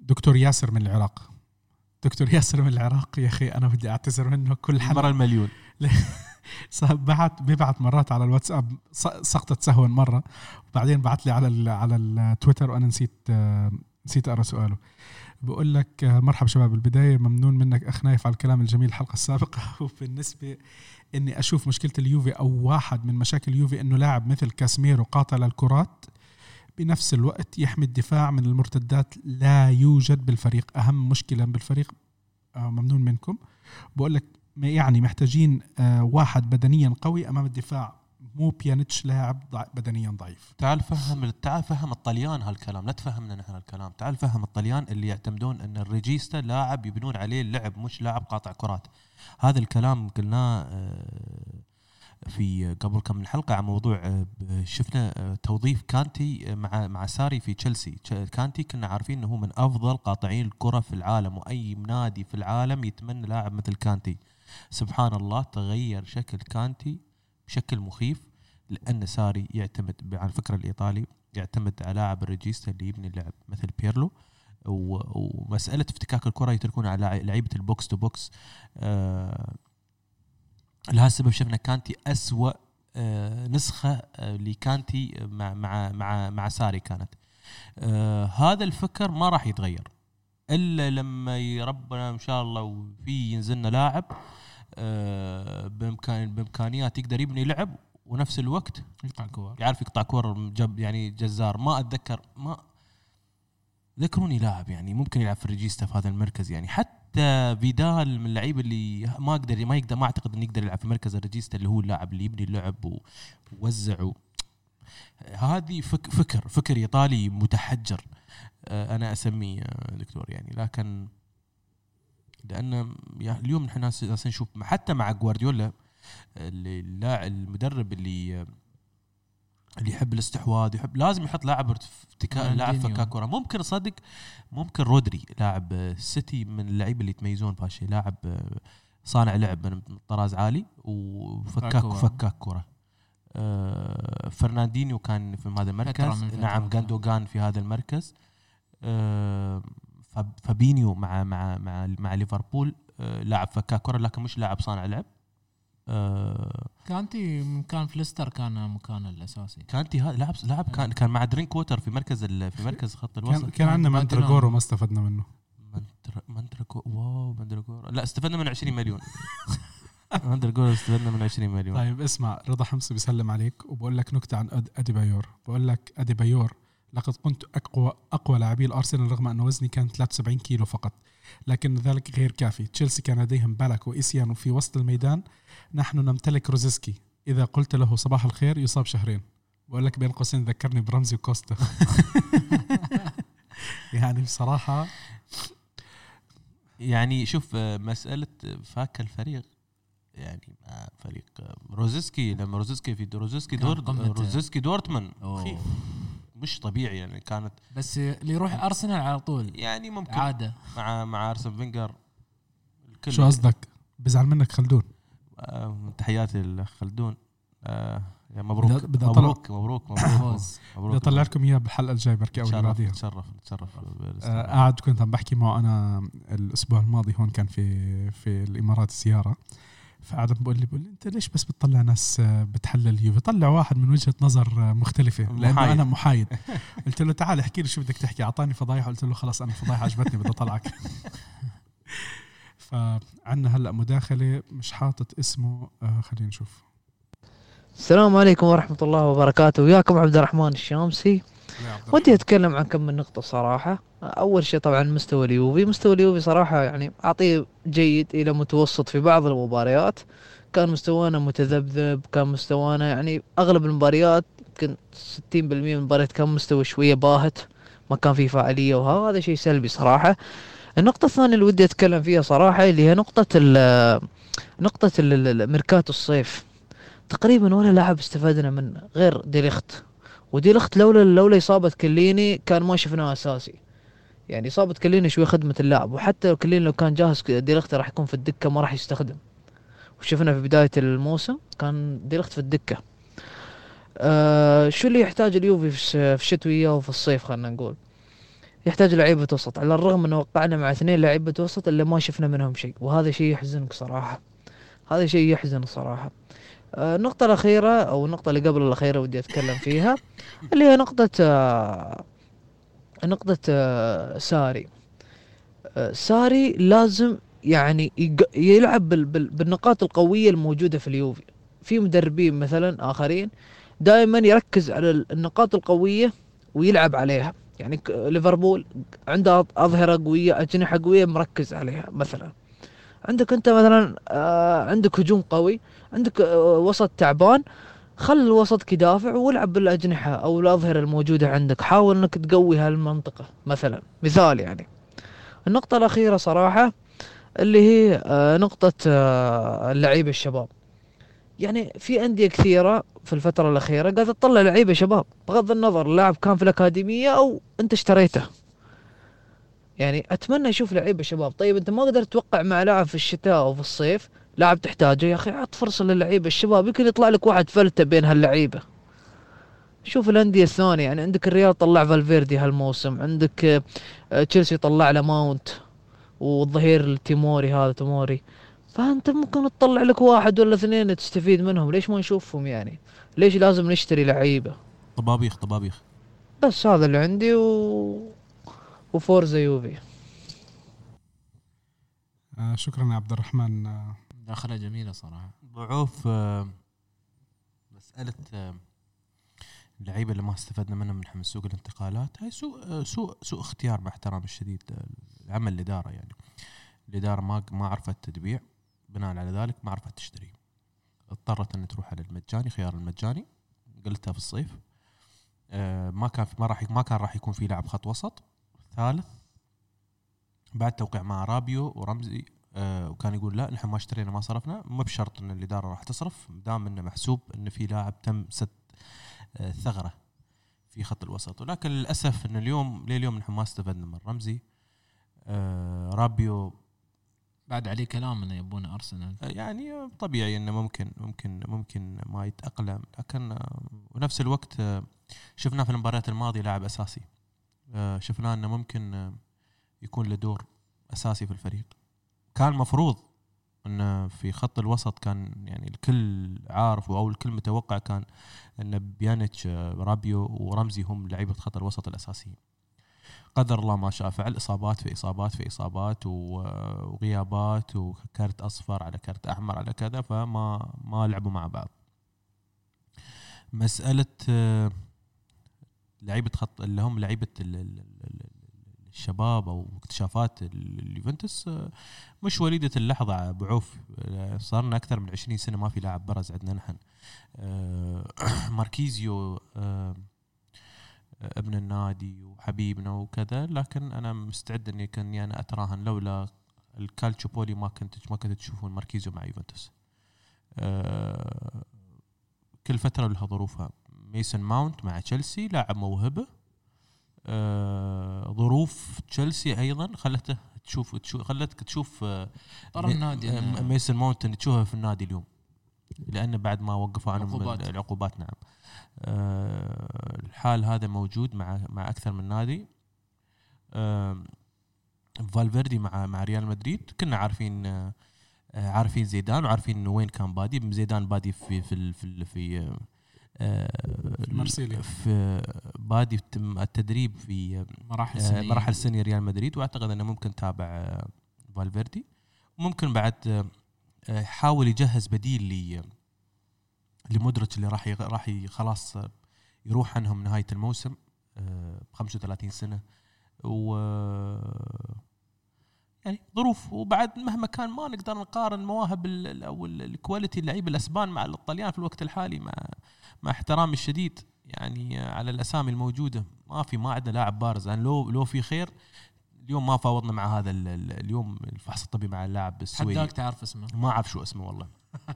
دكتور ياسر من العراق. دكتور ياسر من العراق يا أخي أنا بدي أعتذر منه كل حلقة. المرة المليون. بعت بيبعت مرات على الواتساب سقطت سهوا مرة. وبعدين بعت لي على ال على التويتر وأنا نسيت نسيت أقرأ سؤاله. بقول لك مرحبا شباب بالبدايه ممنون منك أخ نايف على الكلام الجميل الحلقة السابقة. وبالنسبة إني أشوف مشكلة اليوفي أو واحد من مشاكل اليوفي إنه لاعب مثل كاسميرو قاتل الكرات بنفس الوقت يحمي الدفاع من المرتدات لا يوجد بالفريق. أهم مشكلة بالفريق آه، ممنون منكم. بقول لك يعني محتاجين آه، واحد بدنيا قوي أمام الدفاع. مو بيانيتش لاعب بدنيا ضعيف. تعال فهم تعال فهم الطليان هالكلام. لا تفهمنا نحن الكلام تعال فهم الطليان اللي يعتمدون إن ال regista لاعب يبنون عليه اللعب مش لاعب قاطع كرات. هذا الكلام قلناه آه، في قبل كم من حلقة عن موضوع آه، شفنا توظيف كانتي مع مع ساري في تشيلسي. تش- كانتي كنا عارفين إنه هو من أفضل قاطعين الكرة في العالم وأي نادي في العالم يتمنى لاعب مثل كانتي. سبحان الله تغير شكل كانتي بشكل مخيف لأن ساري يعتمد على الفكرة الإيطالي يعتمد على لاعب ال regista اللي يبني اللعب مثل بيرلو ومسألة افتكاك الكرة يتركون على لع- لعيبة ال box to box. آه لهالسبب شفنا كانتي أسوأ آه، نسخة آه، لكانتي مع مع مع مع ساري كانت. آه، هذا الفكر ما راح يتغير إلا لما ربنا إن شاء الله وفي ينزلنا لاعب آه، بامكان بإمكانيات يقدر يبني لعب ونفس الوقت يقطع كور. يعرف يقطع كور جب يعني جزار. ما اتذكر ما ذكروني لاعب يعني ممكن يلعب في الريجيستا في هذا المركز يعني. حتى فيدال من اللعيبه اللي ما أقدر ما يقدر ما أعتقد إنه يقدر يلعب في مركز الريجيستا اللي هو اللاعب اللي يبني اللعب ووزع و... هذه فك فكر فكر إيطالي متحجر. آه، أنا أسميه آه، دكتور يعني. لكن لأن يا- اليوم نحن نشوف حتى مع جوارديولا اللي- اللاعب المدرب اللي اللي يحب الاستحواذ يحب لازم يحط لاعب ارتكاء لاعب. فكاك كره ممكن صدق ممكن رودري لاعب السيتي من اللعيبة اللي يتميزون في هالشيء لاعب صانع لعب من طراز عالي وفكاك. فكاك كره آه، فرناندينيو كان في هذا المركز فترة. نعم جاندوجان في هذا المركز آه، فابينيو مع مع مع مع ليفربول آه، لاعب فكاك كرة لكن مش لاعب صانع لعب. آه، كانتي من كان في ليستر كان مكانه الأساسي. كانتي هذا لاعب لاعب كان كان مع درينك ووتر في مركز ال- في مركز خط الوسط. كان, كان عندنا ما مانتراجورو أدري. ما استفدنا منه. منتركو واو منتركو لا استفدنا من 20 مليون. منتركو استفدنا من 20 مليون. طيب اسمع رضا حمصي بيسلم عليك وبقول لك نكتة عن ادي بايور بقول لك ادي بايور لقد كنت أقوى أقوى لاعبي الأرسنال رغم أن وزني كان 73 كيلو فقط. لكن ذلك غير كافي. تشيلسي كان لديهم بالاك وايسيان وفي وسط الميدان. نحن نمتلك روزيسكي. إذا قلت له صباح الخير يصاب شهرين. بقول لك بين قوسين ذكرني برمزي وكوستا يعني بصراحة يعني شوف مسألة فاك الفريق يعني مع فريق. روزيسكي لما روزيسكي في روزيسكي كان دور قمة. روزيسكي دورتموند مش طبيعي يعني كانت بس اللي يروح أرسنال على طول. يعني ممكن عادة. مع مع أرسن فينجر الكل شو قصدك؟ بزعل منك خلدون. آه، تحياتي لخلدون. آه يا مبروك. بدي أطلع- مبروك مبروك مبروك فوز. مبروك. بدي أطلع لكم إياه بالحلقة الجاية بركي أو اللي بعديها نتشرف نتشرف آه، قاعد كنت عم بحكي معه أنا الأسبوع الماضي هون كان في في الإمارات زياره فقعد بقول لي بقول لي أنت ليش بس بتطلع ناس آه، بتحلل اليوفي؟ طلع واحد من وجهة نظر آه، مختلفة لأنه محايد. أنا محايد. قلت له تعال احكي لي شو بدك تحكي. أعطاني فضايح قلت له خلص أنا فضايح عجبتني بدي أطلعك. فعنا هلأ مداخلة مش حاطط اسمه آه خلينا نشوف. السلام عليكم ورحمة الله وبركاته. وياكم عبد الرحمن الشامسي. ودي أتكلم عن كم من نقطة صراحة. أول شيء طبعا مستوى اليوفي. مستوى اليوفي صراحة يعني اعطيه جيد إلى متوسط في بعض المباريات. كان مستوانا متذبذب كان مستوانا يعني أغلب المباريات يمكن 60% من المباريات كان مستوى شوية باهت ما كان في فاعلية وهذا شيء سلبي صراحة. النقطة الثانية اللي ودي أتكلم فيها صراحة اللي هي نقطة ال نقطة ميركاتو الصيف. تقريبا ولا لاعب استفدنا منه غير ديليخت. وديليخت لولا لولا إصابة كليني كان ما شفناه أساسي. يعني إصابة كليني شوي خدمة اللاعب وحتى كليني لو كان جاهز ديليخت راح يكون في الدكة ما راح يستخدم. وشفنا في بداية الموسم كان ديليخت في الدكة. آه شو اللي يحتاج اليوفي في الش- في الشتوية وفي الصيف خلينا نقول؟ يحتاج لعيبة وسط على الرغم إنه وقعنا مع اثنين لعيبة وسط اللي ما شفنا منهم شيء وهذا شيء يحزنك صراحة. هذا شيء يحزن صراحة. آه، النقطة الأخيرة أو النقطة اللي قبل الأخيرة ودي أتكلم فيها اللي هي نقطة آه، نقطة آه، ساري. آه، ساري لازم يعني يلعب بال- بال- بالنقاط القوية الموجودة في اليوفي. في مدربين مثلا آخرين دائما يركز على ال- النقاط القوية ويلعب عليها. يعني ليفربول عنده أظ- أظهرة قوية أجنحة قوية مركز عليها مثلا. عندك أنت مثلا آه، عندك هجوم قوي. عندك آه، وسط تعبان خل الوسط يدافع والعب بالأجنحة أو الأظهرة الموجودة عندك. حاول إنك تقوي هالمنطقة مثلا. مثال يعني. النقطة الأخيرة صراحة اللي هي آه، نقطة آه، اللعيبه الشباب. يعني في أندية كثيرة في الفترة الأخيرة قاعدة تطلع لعيبة شباب بغض النظر اللاعب كان في الأكاديمية أو أنت اشتريته. يعني أتمنى أشوف لعيبة شباب. طيب أنت ما قدرت توقع مع لاعب في الشتاء أو في الصيف لاعب تحتاجه يا أخي عط فرصة للعيبة. الشباب يمكن يطلع لك واحد فلتة بين هاللعيبة. شوف الأندية الثانية يعني عندك الريال طلع فالفيردي هالموسم عندك آه، آه، تشيلسي طلع له ماونت والظهير التوموري هذا توموري. فأنت ممكن تطلع لك واحد ولا اثنين تستفيد منهم. ليش ما نشوفهم يعني؟ ليش لازم نشتري لعيبة؟ طبابيخ طبابيخ. بس هذا اللي عندي و و forza يوفي. آه شكرا يا عبد الرحمن. داخله جميلة صراحة. ضعوف آه، مسألة آه، اللعيبة اللي ما استفدنا منهم من من سوق الانتقالات هاي سوء آه، سوء سوء اختيار مع احترامي الشديد عمل الإدارة يعني. الإدارة ما ما عرفت تبيع بناء على ذلك ما عرفت تشتري. اضطرت ان تروح على المجاني خيار المجاني قلتها في الصيف. ما كان ما راح ما كان راح يكون في لاعب خط وسط. ثالث بعد توقيع مع رابيو ورمزي آه، وكان يقول لا نحن ما اشترينا ما صرفنا. مو بشرط إن الإدارة راح تصرف دام إنه محسوب إن في لاعب تم سد آه، ثغرة في خط الوسط. ولكن للأسف إن اليوم لليوم نحن ما استفدنا من رمزي. آه، رابيو بعد عليه كلام إنه يبون أرسنال. يعني طبيعي إنه ممكن ممكن ممكن ما يتأقلم. لكن ونفس الوقت شفناه في المباريات الماضية لاعب أساسي. شفناه إنه ممكن يكون له دور أساسي في الفريق. كان مفروض انه في خط الوسط كان يعني الكل عارف أو الكل متوقع كان إن بيانيتش رابيو ورمزي هم لعيبة خط الوسط الأساسيين. قدر الله ما شاء فعل إصابات في إصابات في إصابات وغيابات وكرت أصفر على كرت أحمر على كذا فما ما لعبوا مع بعض. مسألة آه، لعيبة خط اللي هم لعيبة الشباب أو اكتشافات ال- اليوفنتوس آه، مش وليدة اللحظة بعوف آه، صار لنا أكثر من 20 سنة ما في لاعب برز عندنا نحن. آه، ماركيزيو ابن النادي وحبيبنا وكذا لكن أنا مستعد إني كاني أنا أتراهن لولا الكالتشوبولي ما كنت ما كنت تشوفون ماركيزيو مع يوفنتوس. كل فترة لها ظروفها. ميسون ماونت مع تشيلسي لاعب موهبة. آه، ظروف تشيلسي أيضا خلته تشوف تشوف خلتك تشوف آه، النادي آه، إنه- ميسون ماونت اللي تشوفه في النادي اليوم لأنه بعد ما وقفوا عنهم عقوبات. العقوبات نعم. آه، الحال هذا موجود مع مع أكثر من نادي. آه، فالفيردي مع مع ريال مدريد كنا عارفين آه، عارفين زيدان وعارفين وين كان بادي. زيدان بادي في في في ال- في آه، آه،. في بادي التم- التدريب في مراحل آه، سنية. مراحل سنية ريال مدريد وأعتقد إنه ممكن تابع آه، فالفيردي. ممكن بعد يحاول يجهز بديل ل لمودريتش اللي راح يغ- راح خلاص يروح عنهم نهاية الموسم ب 35 سنة. و يعني ظروف وبعد مهما كان ما نقدر نقارن مواهب أو ال- ال quality اللعيبه الأسبان مع الطليان في الوقت الحالي مع مع احترامي الشديد يعني آه، على الأسامي الموجودة. ما في ما عندنا لاعب بارز. يعني لو لو في خير اليوم ما فاوضنا مع هذا ال- ال- اليوم الفحص الطبي مع اللاعب السويدي. حداك تعرف اسمه؟ ما أعرف شو اسمه والله.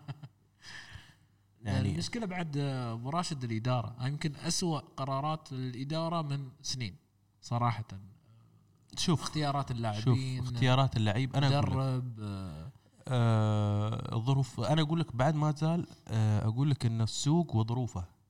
يعني المشكلة بعد آه، ابو راشد الاداره يمكن أسوأ قرارات الإدارة من سنين صراحة. شوف. اختيارات شوف اللاعبين اختيارات اللعيب. أنا مدرب آه، آه، الظروف أنا أقول لك بعد ما زال آه، أقول لك إن السوق وظروفه. آه،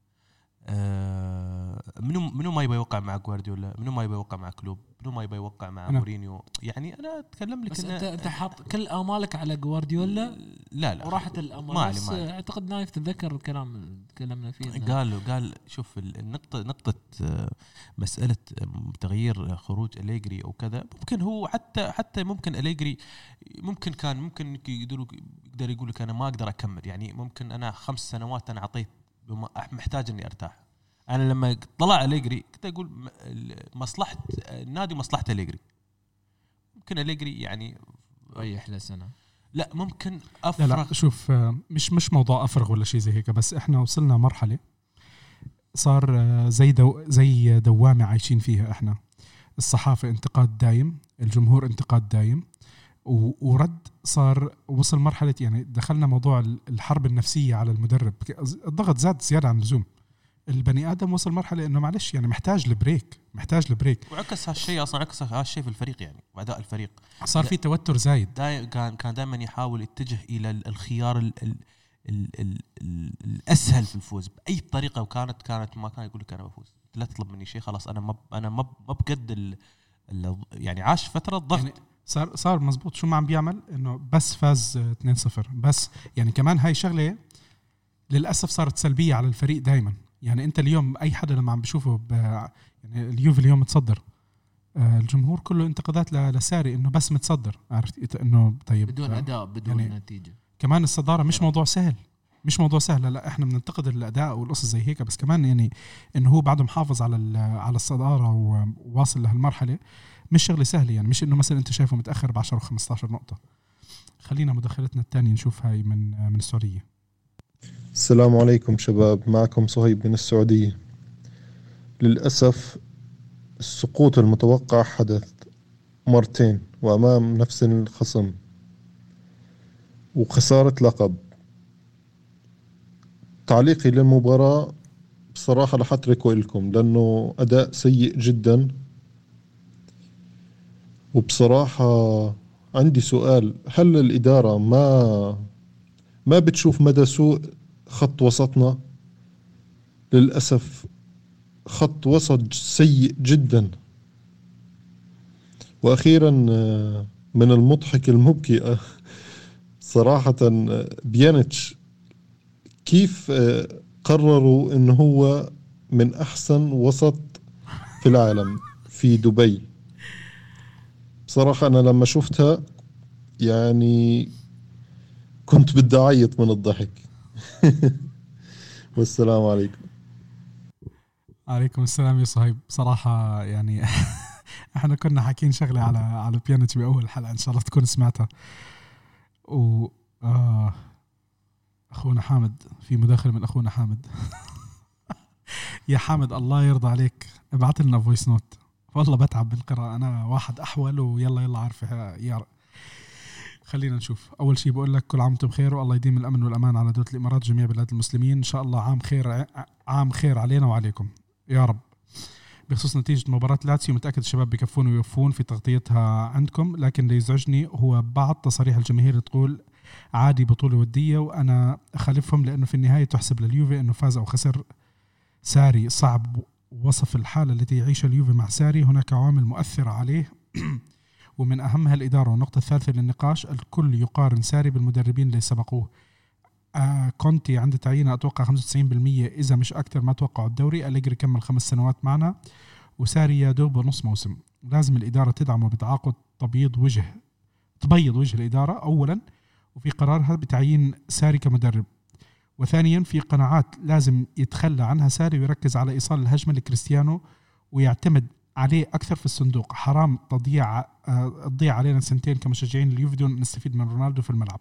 منو منو ما يبغى يوقع مع جوارديولا؟ منو ما يبغى يوقع مع كلوب؟ منو ما يبغى يوقع مع أنا. مورينيو؟ يعني أنا أتكلم لك بس إن- انت أنت حاط كل آمالك على جوارديولا؟ لا لا. وراحت الآمال. ما بس ما. آه، أعتقد نايف تتذكر الكلام اللي تكلمنا فيه قال قال شوف ال- النقطة نقطة آه، مسألة آه، تغيير خروج أليجري أو كذا ممكن هو حتى حتى ممكن أليجري ممكن كان ممكن يقدر يقول لك أنا ما أقدر أكمل. يعني ممكن أنا خمس سنوات أنا أعطيت بما- محتاج إني أرتاح. أنا لما طلع أليجري كنت أقول م- ال- مصلحة النادي مصلحة أليجري. ممكن أليجري يعني ريح له سنه لا ممكن لا أفرغ. لا شوف آه، مش مش موضوع أفرغ ولا شيء زي هيك بس إحنا وصلنا مرحلة صار آه، زي دو زي دوامة عايشين فيها إحنا. الصحافة انتقاد دايم الجمهور انتقاد دايم. ورد صار وصل مرحلة يعني دخلنا موضوع ال- الحرب النفسية على المدرب. الضغط زاد زيادة عن اللزوم. البني آدم وصل مرحلة إنه معلش يعني محتاج ال break محتاج ال break وعكس هالشيء أصلا عكس هالشيء في الفريق يعني وأداء الفريق. صار في توتر زايد. داي كان كان دائما يحاول يتجه إلى ال- الخيار ال ال ال ال ال الأسهل في الفوز. بأي طريقة وكانت كانت ما كان يقول لك أنا بفوز. لا تطلب مني شيء خلاص أنا ما أنا ما بقد يعني عاش فترة ضغط. يعني صار صار مزبوط. شو ما عم بيعمل؟ إنه بس فاز آه، 2-0 بس يعني كمان هاي شغلة للأسف صارت سلبية على الفريق دائما يعني أنت اليوم أي حدا لما عم بشوفه يعني اليوفي اليوم متصدر. آه، الجمهور كله انتقادات لساري إنه بس متصدر. عرفت؟ إنه طيب بدون آه، أداء بدون يعني نتيجة. كمان الصدارة مش موضوع سهل. مش موضوع سهل. لا, إحنا بننتقد الأداء والقصص زي هيك بس كمان يعني إنه هو بعده محافظ على على الصدارة وواصل لهالمرحلة. مش شغلة سهلة يعني مش إنه مثلا أنت شايفه متأخر ب 10 و15 نقطة. خلينا مداخلتنا الثانية نشوف هاي من من السعودية. السلام عليكم شباب معكم صهيب من السعودية. للأسف السقوط المتوقع حدث مرتين وأمام نفس الخصم وخسارة لقب. تعليقي للمباراة بصراحة رح أتركه لكم لأنه أداء سيء جدا. وبصراحة عندي سؤال هل الإدارة ما ما بتشوف مدى سوء خط وسطنا؟ للأسف خط وسط سيء جدا. وأخيرا من المضحك المبكي صراحة بيانيتش كيف قرروا انه هو من أحسن وسط في العالم في دبي؟ بصراحة أنا لما شفتها يعني كنت بدي أعيط من الضحك. والسلام عليكم. عليكم السلام يا صهيب. صراحة يعني إحنا كنا حاكين شغلة على على بيانيتش بأول حلقة إن شاء الله تكون سمعتها. و آه أخونا حامد في مداخلة من أخونا حامد. يا حامد الله يرضى عليك. ابعت لنا voice note والله بتعب بالقراءة. أنا واحد أحول ويلا يلا عارفة يا خلينا نشوف. أول شيء بقول لك كل عام وأنتم بخير والله يديم الأمن والأمان على دولة الإمارات وجميع بلاد المسلمين. إن شاء الله عام خير عام خير علينا وعليكم. يا رب. بخصوص نتيجة مباراة لاتسيو متأكد الشباب بيكفون ويوفون في تغطيتها عندكم. لكن اللي يزعجني هو بعض تصاريح الجماهير تقول عادي بطولة ودية وأنا أخالفهم لأنه في النهاية تحسب لليوفي أنه فاز أو خسر. ساري صعب وصف الحالة التي يعيشها اليوفي مع ساري. هناك عوامل مؤثرة عليه. ومن أهمها الإدارة والنقطة الثالثة للنقاش الكل يقارن ساري بالمدربين اللي سبقوه. آه كونتي عند تعيينه أتوقع 95% إذا مش أكثر ما توقعوا. الدوري أليجري كمل خمس سنوات معنا. وساري يا دوب نص موسم. لازم الإدارة تدعمه بتعاقد تبييض وجه تبيض وجه الإدارة اولا. وفي قرارها بتعيين ساري كمدرب. وثانيا في قناعات لازم يتخلى عنها ساري ويركز على إيصال الهجمة لكريستيانو ويعتمد عليه أكثر في الصندوق. حرام تضيع آه، تضيع علينا سنتين كمشجعين اليوفي دون نستفيد من رونالدو في الملعب.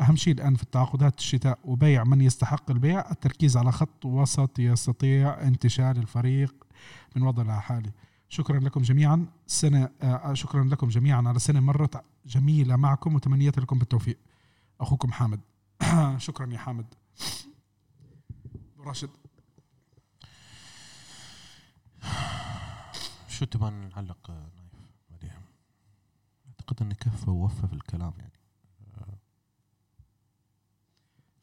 أهم شيء الآن في التعاقدات الشتاء وبيع من يستحق البيع التركيز على خط وسط يستطيع انتشال الفريق من وضع حالي شكرا لكم جميعا. سنة آه شكرا لكم جميعا على سنة مرت جميلة معكم وتمنيات لكم بالتوفيق. أخوكم حامد. شكرا يا حامد. راشد. شو تبغى نعلق آه، نايف عليها؟ أعتقد انه كفى ووفى في الكلام يعني.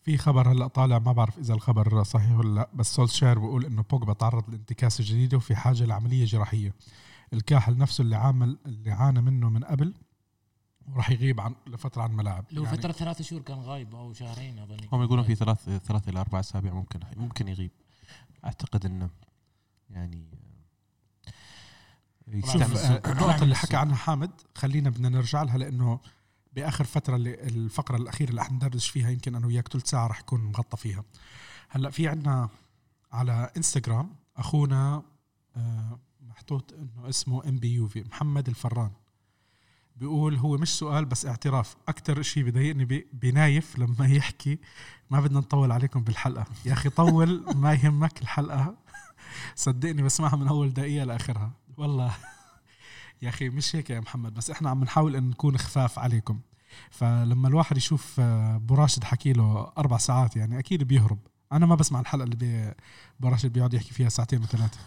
في خبر هلأ طالع ما بعرف إذا الخبر صحيح ولا لأ بس سولشاير بيقول إنه بوجبا تعرض لانتكاسة جديدة وفي حاجة لعملية جراحية. الكاحل نفسه اللي عامل اللي عانى منه من قبل وراح يغيب عن لفترة عن الملاعب. لو يعني فترة ثلاثة شهور كان غايب أو شهرين أظن. هم يقولون في ثلاث ثلاث إلى أربع أسابيع ممكن ممكن يغيب. أعتقد إنه يعني آه، شوف آه، النقطة اللي حكى عنها حامد خلينا بدنا نرجع لها لأنه بآخر فترة اللي الفقرة الأخيرة اللي حندردش فيها يمكن أنا وياك ثلث ساعة رح يكون مغطى فيها. هلأ في عنا على إنستغرام أخونا آه، محطوط إنه اسمه ام بي يوفي محمد الفران. بيقول هو مش سؤال بس اعتراف. أكتر شيء بضايقني بنايف لما يحكي. ما بدنا نطول عليكم بالحلقة. يا أخي طول ما يهمك الحلقة. صدقني بسمعها من أول دقيقة لآخرها. والله. يا أخي مش هيك يا محمد بس إحنا عم نحاول إن نكون خفاف عليكم. فلما الواحد يشوف آه، أبو راشد حكي له أربع ساعات يعني أكيد بيهرب. أنا ما بسمع الحلقة اللي بي- أبو راشد بيقعد يحكي فيها ساعتين وثلاثة.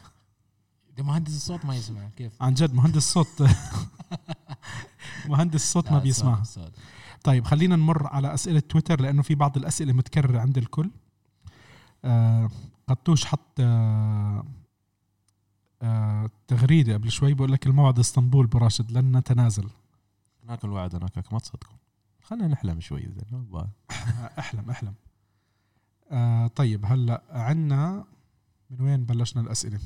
مهندس الصوت ما يسمع كيف؟ عن جد مهندس صوت. مهندس صوت ما بيسمعها. طيب خلينا نمر على أسئلة تويتر لأنه في بعض الأسئلة متكررة عند الكل. آه قطوش حط آه آه تغريدة قبل شوي بقول لك الموعد إسطنبول براشد لن نتنازل. ناكل وعد هناك ما تصدقون خلينا نحلم شوي. أحلم أحلم. آه طيب هلا عنا من وين بلشنا الأسئلة؟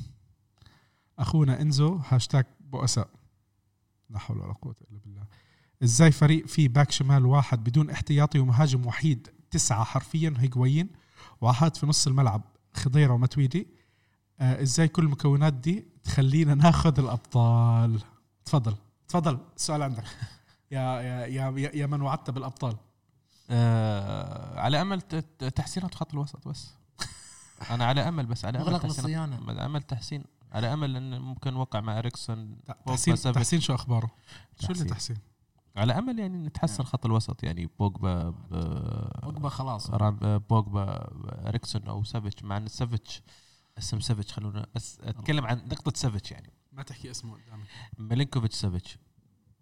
أخونا إنزو هاشتاج بؤساء. لا حول ولا قوة إلا بالله. إزاي فريق فيه back شمال واحد بدون احتياطي ومهاجم وحيد تسعة حرفيا هيجوين واحد في نص الملعب خضيرة وماتويدي. آه إزاي كل المكونات دي تخلينا ناخذ الأبطال؟ تفضل تفضل السؤال عندك. يا يا يا يا من وعدت بالأبطال. آه على أمل تحسينات خط الوسط بس. أنا على أمل بس على أمل بالصيانه على أمل تحسين. على أمل إن ممكن نوقع مع إريكسون. تحسين. تحسين شو أخباره؟ شو اللي تحسين. على أمل يعني نتحسن خط الوسط. يعني بوجبا ب- وجبه خلاص. بوجبا إريكسون أو سافيتش. مع إن سافيتش اسم سافيتش خلونا بس أتكلم عن نقطة سافيتش يعني. ما تحكي اسمه قدامي ميلينكوفيتش سافيتش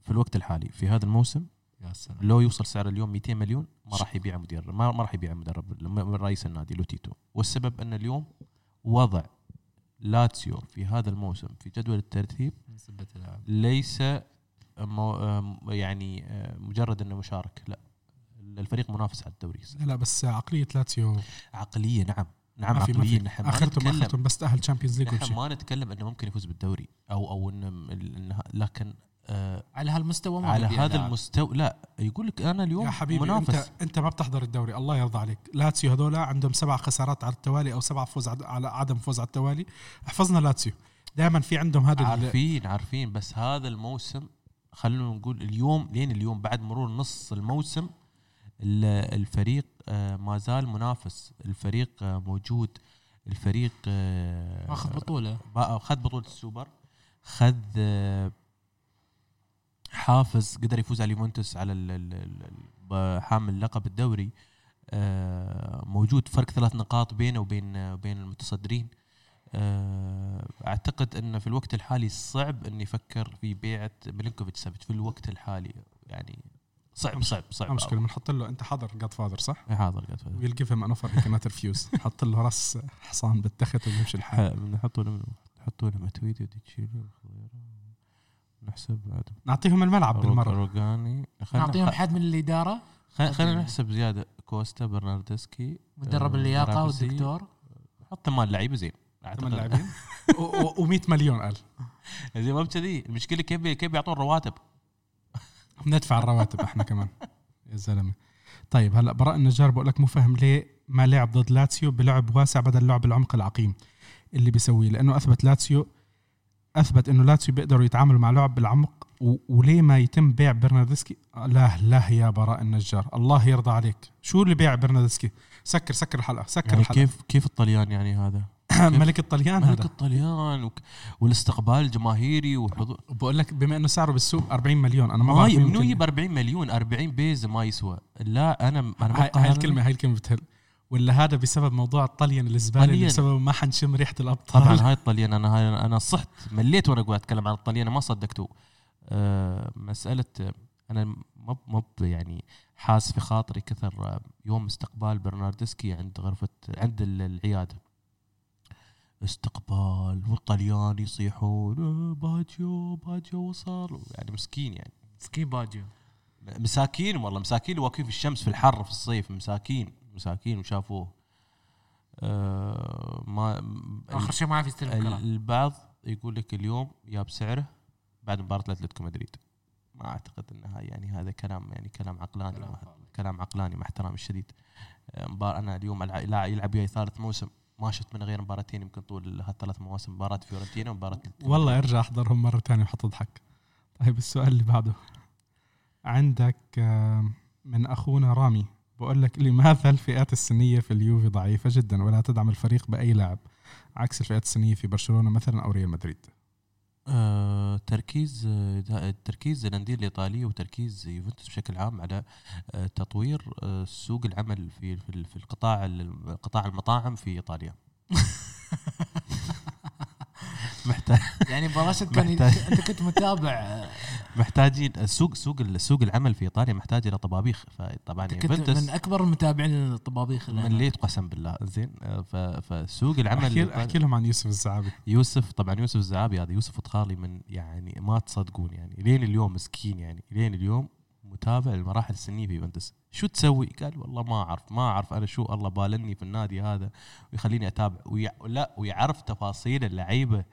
في الوقت الحالي. في هذا الموسم يا سلام. لو يوصل سعر اليوم 200 مليون ما راح يبيع مدير ما, ما راح يبيع مدرب من رئيس النادي لوتيتو. والسبب إن اليوم وضع لاتسيو في هذا الموسم في جدول الترتيب ليس مو يعني آه، مجرد إنه مشارك لا. الفريق منافس على الدوري. لا لا بس عقلية لاتسيو عقلية نعم. نعم ما في. عقلية نحن ما آخرتهم نتكلم. آخرتهم بس تأهل Champions League نحن ما نتكلم إنه ممكن يفوز بالدوري أو أو إنه لكن آه على هالمستوى ما على هذا لاعب. المستوى. لا يقول لك أنا اليوم يا حبيبي منافس. انت أنت ما بتحضر الدوري الله يرضى عليك. لاتسيو هذول عندهم سبع خسارات على التوالي أو سبع فوز على عدم فوز على التوالي. احفظنا لاتسيو. دائما في عندهم هذا عارفين عارفين بس هذا الموسم خلونا نقول اليوم لين اليوم بعد مرور نص الموسم ال- الفريق آه، ما زال منافس. الفريق آه، موجود. الفريق آه، ماخذ بطولة. بقى- خذ بطولة السوبر. خذ حافز قدر يفوز على اليوفنتوس على حامل لقب الدوري. آه، موجود فرق ثلاث نقاط بينه وبين وبين المتصدرين. آه، أعتقد إنه في الوقت الحالي صعب انه يفكر في بيعة ميلينكوفيتش سافيتش في الوقت الحالي يعني صعب صعب صعب. ما مشكلة بنحط له أنت حاضر Godfather صح؟ إيه، حاضر قاعد فاضي. We'll جيف هيم ان اوفر هي كانت ريفيوز حط له رأس حصان بالتخت ويمشي الحال. نحطوا له نحطوا له ودي شيليو نحسب بعد. نعطيهم الملعب بالمرة. روجاني نعطيهم حد من الإدارة. خل- خلينا نحسب زيادة. كوستا برناردسكي مدرب آه، اللياقة. والدكتور. حط ثمان لعيبه زين. ثمان لاعبين. و100 مليون قال زين ما بكذي. المشكلة كيف كيف بيعطون رواتب؟ بندفع الرواتب إحنا كمان. يا زلمة. طيب هلا براء النجار بقول لك مو فاهم ليه ما لعب ضد لاتسيو بلعب واسع بدل لعب العمق العقيم اللي بيسويه. لأنه أثبت لاتسيو أثبت إنه لاتسيو بيقدروا يتعاملوا مع لعب بالعمق وليه ما يتم بيع برناردسكي لا لا يا براء النجار. الله يرضى عليك. شو اللي بيع برناردسكي سكر سكر الحلقة سكر يعني الحلقة. كيف كيف الطليان يعني هذا؟ ملك الطليان ملك هذا. الطليان وك- والاستقبال الجماهيري وحضور بقول لك بما إنه سعره بالسوق 40 مليون أنا ما بعرف منو يجيب 40 مليون؟ 40 بيز ما يسوى. لا أنا أنا هاي, هاي الكلمة هاي الكلمة بتهل. ولا هذا بسبب موضوع الطليان الزباله اللي. بسببه ما حنشم ريحة الأبطال؟ طبعا هاي الطليان أنا هاي أنا صحت مليت وأنا قاعد أتكلم عن الطليان ما صدقتوه. أه مسألة أنا ما ما يعني حاس في خاطري كثر آه، يوم استقبال برناردسكي عند غرفة عند ال- العيادة. استقبال والطليان يصيحون "آه، باجيو باجيو وصل يعني مسكين يعني. مسكين باجيو. مساكين والله مساكين واقفين في الشمس في الحر في الصيف مساكين. مساكين وشافوه. آه ما آخر شيء ما عرف يستلم البعض يقول لك اليوم جاب سعره بعد مباراة اتلتيكو مدريد ما أعتقد إن هاي يعني هذا كلام يعني كلام عقلاني كلام عقلاني مع احترامي الشديد. آه، مبار أنا اليوم لا يلعب وياي ثالث موسم. ما شفت منه غير مباراتين يمكن طول هالثلاث مواسم. مباراة فيورنتينا ومباراة والله. أرجع أحضرهم مرة ثانية وحتضحك طيب السؤال اللي بعده. عندك آه، من أخونا رامي. بقول لك لماذا الفئات السنية في اليوفي ضعيفة جدا ولا تدعم الفريق بأي لاعب؟ عكس الفئات السنية في برشلونة مثلا أو ريال مدريد. آه، تركيز آه، تركيز الانديه الايطاليه وتركيز يوفنتوس بشكل عام على آه، تطوير آه، سوق العمل في في في القطاع ال- قطاع المطاعم في إيطاليا. محتاج يعني براشد كان. أنت كنت متابع محتاجين السوق سوق سوق العمل في إيطاليا محتاج إلى طبابيخ فطبعا أنت كنت يوفنتوس من أكبر المتابعين للطبابيخ من. ليت قسم بالله زين آه، فسوق العمل احكي أحكي لهم عن يوسف الزعابي يوسف طبعا يوسف الزعابي هذا يوسف طخالي من يعني ما تصدقون يعني لين اليوم مسكين يعني لين اليوم متابع المراحل السنية في يوفنتوس شو تسوي؟ قال والله ما أعرف ما أعرف أنا شو الله بالني في النادي هذا ويخليني أتابع ويع... لا ويعرف تفاصيل اللعيبة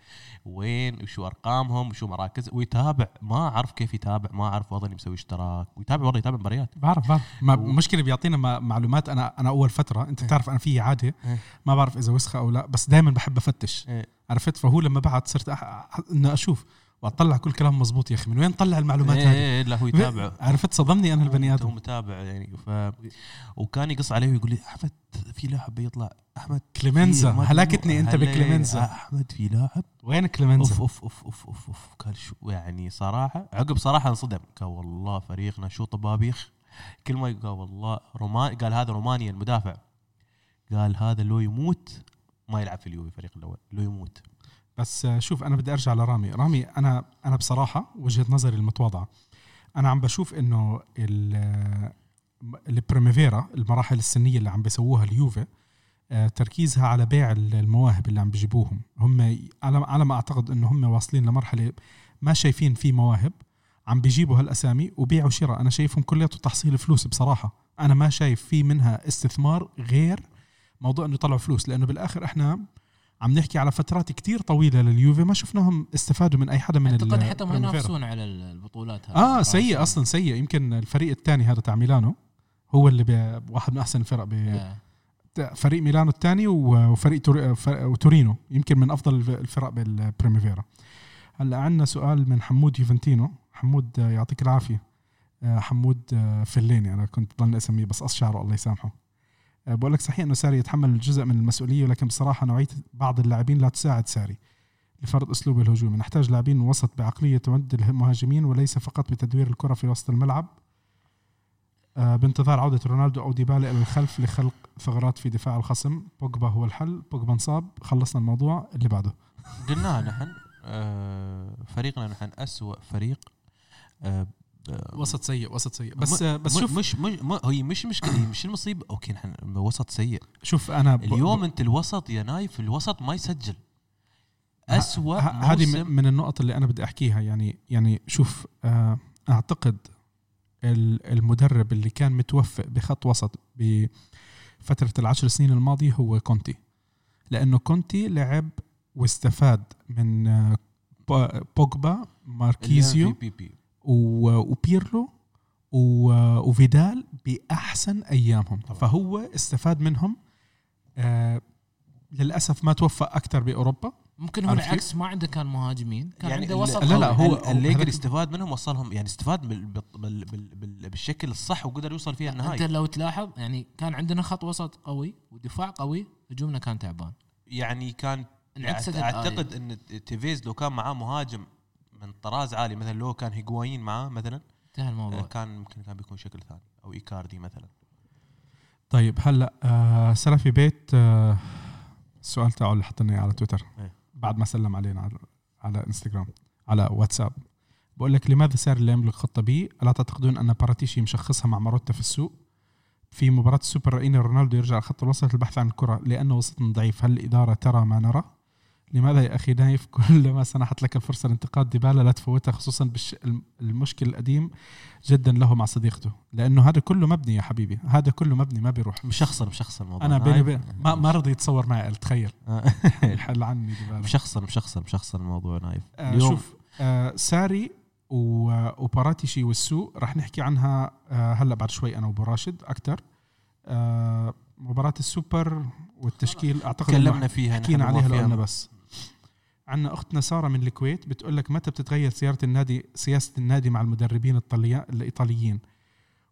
وين وشو أرقامهم وشو مراكز ويتابع ما أعرف كيف يتابع ما أعرف وضني مسوي اشتراك ويتابع والله يتابع مباريات بعرف بعرف ما و- المشكلة بيعطينا ما- معلومات أنا أنا أول فترة أنت إيه. بتعرف أنا في عادة إيه. ما بعرف إذا وسخة أو لا بس دائما بحب أفتش إيه. عرفت فهو لما بعت صرت. أح- إنه أشوف وأطلع كل كلام مزبوط يا أخي. من وين طلع المعلومات هذه؟ إيه لا هو يتابع. عرفت صدمني أنا البني هو آدم متابع يعني ف وكان يقص عليه ويقول لي أحمد في لاعب بيطلع. أحمد كليمنزا هلكتني أنت بكليمنزا أحمد في لاعب. وين أوف كليمنزا أوف أوف أوف أوف, أوف. قال شو يعني صراحة عقب صراحة انصدم. قال والله فريقنا شو طبابيخ كل ما قال والله رومان قال هذا رومانيا المدافع. قال هذا لو يموت ما يلعب في اليوفي الفريق الأول لو يموت. بس شوف أنا بدي أرجع لرامي. رامي أنا أنا بصراحة وجهة نظري المتواضعة. أنا عم بشوف إنه ال- البريميفيرا المراحل السنية اللي عم بيسووها اليوفي آه، تركيزها على بيع المواهب اللي عم بيجيبوهم. هم على على ما أعتقد إنه هم واصلين لمرحلة ما شايفين في مواهب عم بيجيبوا هالأسامي وبيعوا شراء. أنا شايفهم كلياته تحصيل فلوس بصراحة. أنا ما شايف في منها استثمار غير موضوع إنه يطلعوا فلوس لأنه بالآخر إحنا عم نحكي على فترات كتير طويلة لليوفي ما شفناهم استفادوا من أي حدا من أعتقد حتى ما. ينافسون على البطولات هذه آه سيء. أصلا سيء يمكن الفريق الثاني هذا تاع ميلانو هو اللي بي- واحد من أحسن الفرق ب آه. فريق ميلانو الثاني وفريق تور- فر- وتورينو يمكن من أفضل الف- الفرق بالبريمافيرا هلأ عندنا سؤال من حمود يوفنتينو حمود آه، يعطيك العافية آه، حمود آه، فليني أنا كنت ضلني أسميه بس قص شعره الله يسامحه بقول لك صحيح إنه ساري يتحمل جزء من المسؤولية ولكن بصراحة نوعية بعض اللاعبين لا تساعد ساري لفرض أسلوب الهجوم. نحتاج لاعبين وسط بعقلية تمد المهاجمين وليس فقط بتدوير الكرة في وسط الملعب. آه، بانتظار عودة رونالدو أو ديبالا إلى الخلف لخلق ثغرات في دفاع الخصم. بوجبا هو الحل. بوجبا انصاب. خلصنا الموضوع. اللي بعده. قلناها نحن آه، فريقنا نحن أسوأ فريق وسط سيء وسط سيء. بس م- آه، بس شوف مش مش م- هي مش مشكلة هي مش المصيبة. okay نحن وسط سيء. شوف أنا ب- اليوم أنت الوسط يا نايف الوسط ما يسجل. ه- هذه من- النقط اللي أنا بدي أحكيها. يعني يعني شوف آه، أعتقد ال- المدرب اللي كان متوفق بخط وسط بفترة العشر سنين الماضية هو كونتي. لأنه كونتي لعب واستفاد من آه، بو- بوجبا ماركيزيو بي بي وبيرلو وفيدال بأحسن أيامهم طبعاً. فهو استفاد منهم آه للأسف ما توفق أكثر بأوروبا ممكن هو؟ العكس ما عنده كان مهاجمين كان يعني عنده وسط لا، لا،. هو- ال- أليجري استفاد منهم وصلهم يعني استفاد بال بال بال بال بال بالشكل الصح وقدر يوصل فيها انت النهائي لو تلاحظ يعني كان عندنا خط وسط قوي ودفاع قوي هجومنا كان تعبان يعني كان. أعتقد إن تيفيز لو كان معاه مهاجم من طراز عالي مثلا لو كان هيغوايين معاه مثلا انتهى آه، الموضوع كان ممكن كان بيكون شكل ثاني أو إيكاردي مثلا طيب هلا آه سلفي بيت آه السؤال تاعه اللي حطني على تويتر إيه. بعد ما سلم علينا على على إنستغرام على واتساب بقول لك لماذا ساري لا يملك خطة B؟ ألا تعتقدون أن باراتيشي مشخصها مع ماروتا في السوق؟ في مباراة السوبر رأينا رونالدو يرجع خط الوسط للبحث عن الكرة لأنه وسطنا ضعيف هل الإدارة ترى ما نرى؟ لماذا يا أخي نايف كلما سنحت لك الفرصة لانتقاد ديبالا لا تفوتها خصوصا بالش... المشكل القديم جدا له مع صديقته. لأنه هذا كله مبني يا حبيبي. هذا كله مبني ما بيروح. مشخصن مشخصن الموضوع. أنا بيني. وبين ما, ما رضي يتصور معي تخيل. آه. يحل عني ديبالا. مشخصن مشخصن مشخصن الموضوع نايف. آه اليوم شوف آه ساري و- وباراتيشي والسوق رح نحكي عنها آه هلأ بعد شوي أنا وأبو راشد أكثر آه مباراة السوبر والتشكيل أعتقد تكلمنا فيها حكينا عليها فيها. بس. عندنا أختنا سارة من الكويت بتقول لك متى بتتغير سيارة النادي سياسة النادي مع المدربين الإيطاليين؟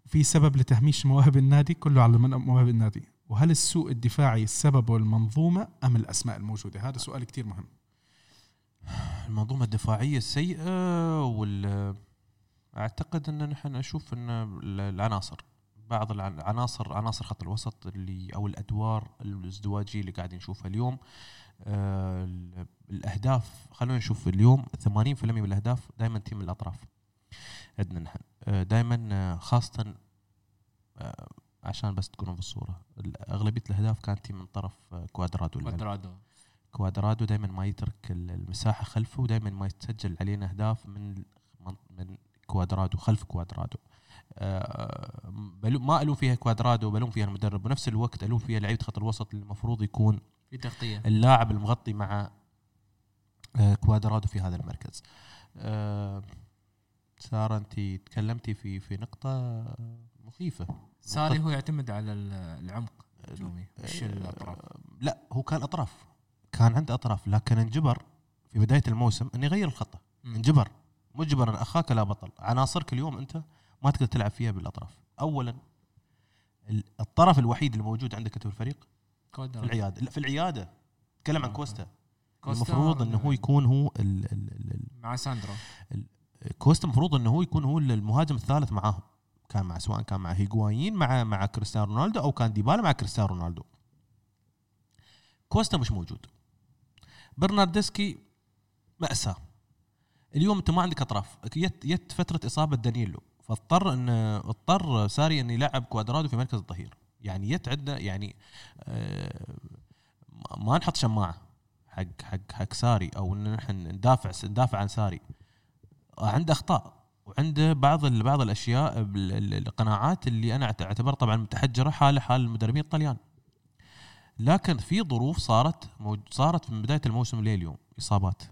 في سبب لتهميش مواهب النادي كله على مواهب النادي. وهل السوء الدفاعي سببه المنظومه أم الأسماء الموجودة؟ هذا سؤال كتير مهم. المنظومة الدفاعية السيئه وال أعتقد أن نحن أشوف أن ال- العناصر بعض العناصر عناصر خط الوسط اللي أو الأدوار الازدواجية اللي قاعدين نشوفها اليوم ال- الأهداف خلونا نشوف اليوم 80% من الأهداف دائما تيي من الأطراف عندنا نحن. دائما خاصه آه، عشان بس تكونوا بالصورة أغلبية الأهداف كانت من طرف آه، كوادرادو. كوادرادو. كوادرادو دائما ما يترك ال- المساحة خلفه ودائما ما يتسجل علينا أهداف من من- من كوادرادو خلف كوادرادو. آه، ما ألوم فيها كوادرادو بلوم فيها المدرب. ونفس الوقت ألوم فيها لعيبة خط الوسط اللي المفروض يكون في تغطية. اللاعب المغطي مع آه، كوادرادو في هذا المركز. آه، سارة انت تكلمتي في في نقطة مخيفة. ساري هو يعتمد على ال- العمق الهجومي مش الأطراف. آه، لا هو كان أطراف. كان عنده أطراف لكن انجبر في بداية الموسم إنه يغير الخطة. انجبر. مجبر ان أخاك لا بطل. عناصرك اليوم أنت ما تقدر تلعب فيها بالأطراف. اولا ال- الطرف الوحيد الموجود عندك في الفريق في العيادة. في العيادة. تكلم عن آه. كوستا. كوستا المفروض إنه هو يكون هو ال ال ال مع ساندرو كوستا المفروض إنه هو يكون هو المهاجم الثالث معاهم. كان مع سواء كان مع هيغوايين مع مع كريستيانو رونالدو أو كان ديبالا مع كريستيانو رونالدو. كوستا مش موجود. برناردسكي مأساة. اليوم أنت ما عندك أطراف. يت يت فترة إصابة دانييلو. فاضطر إن اضطر ساري إن يلعب كوادرادو في مركز الظهير. يعني يت عندنا يعني آه، ما نحط شماعة حق حق حق ساري أو إن نحن ندافع ندافع عن ساري. عنده أخطاء وعنده بعض بعض الأشياء ال- ال- القناعات اللي أنا اعتبرها طبعا متحجرة حاله حال المدربين الطليان. لكن في ظروف صارت. صارت من بداية الموسم لليوم إصابات.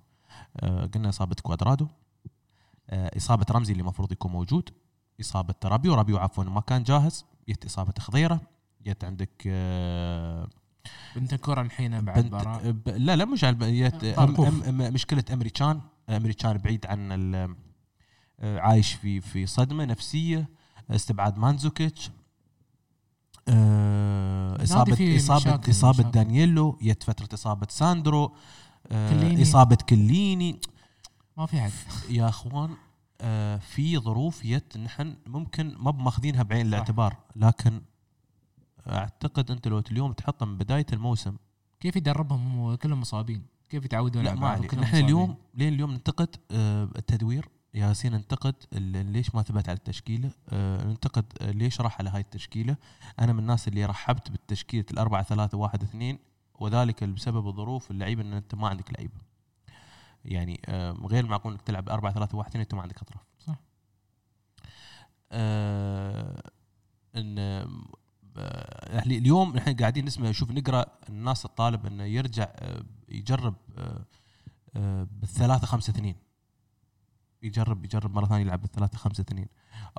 آه قلنا إصابة كوادرادو. آه إصابة رمزي اللي المفروض يكون موجود. إصابة رابيو رابيو عفوا ما كان جاهز. جت إصابة خضيرة. جت عندك آه بنت كرة الحين بعد بنت براء. ب... لا لا مش على البنيات أم... أم... مشكلة أمريكان أمريكان بعيد عن ال... آه، عايش في في صدمة نفسية استبعاد مانزوكيتش آه، إصابة إصابة إصابة. دانييلو يت فترة إصابة ساندرو آه، كيليني. إصابة كيليني. ما في حد. يا أخوان آه، في ظروف يت نحن ممكن ما بماخذينها بعين الاعتبار لكن أعتقد أنت لو اليوم تحطها من بداية الموسم كيف يدربهم هم كلهم مصابين؟ كيف يتعودون لا على ما بعض عليك وكلهم نحن؟ اليوم لين اليوم ننتقد آه، التدوير. ياسين ننتقد ليش ما ثبت على التشكيلة؟ ننتقد آه، ليش راح على هاي التشكيلة؟ أنا من الناس اللي رحبت بالتشكيلة الأربعة ثلاثة واحد اثنين وذلك بسبب الظروف اللعيبة إن أنت ما عندك لعيبة. يعني آه، غير معقول إنك تلعب 4 3 1 2 أنت ما عندك أطراف. صح. إن اليوم نحن قاعدين نسمع نشوف نقرأ الناس الطالب إنه يرجع آه، يجرب آه، آه، بالثلاثة خمسة اثنين. يجرب يجرب مرة ثانية يلعب بالثلاثة خمسة اثنين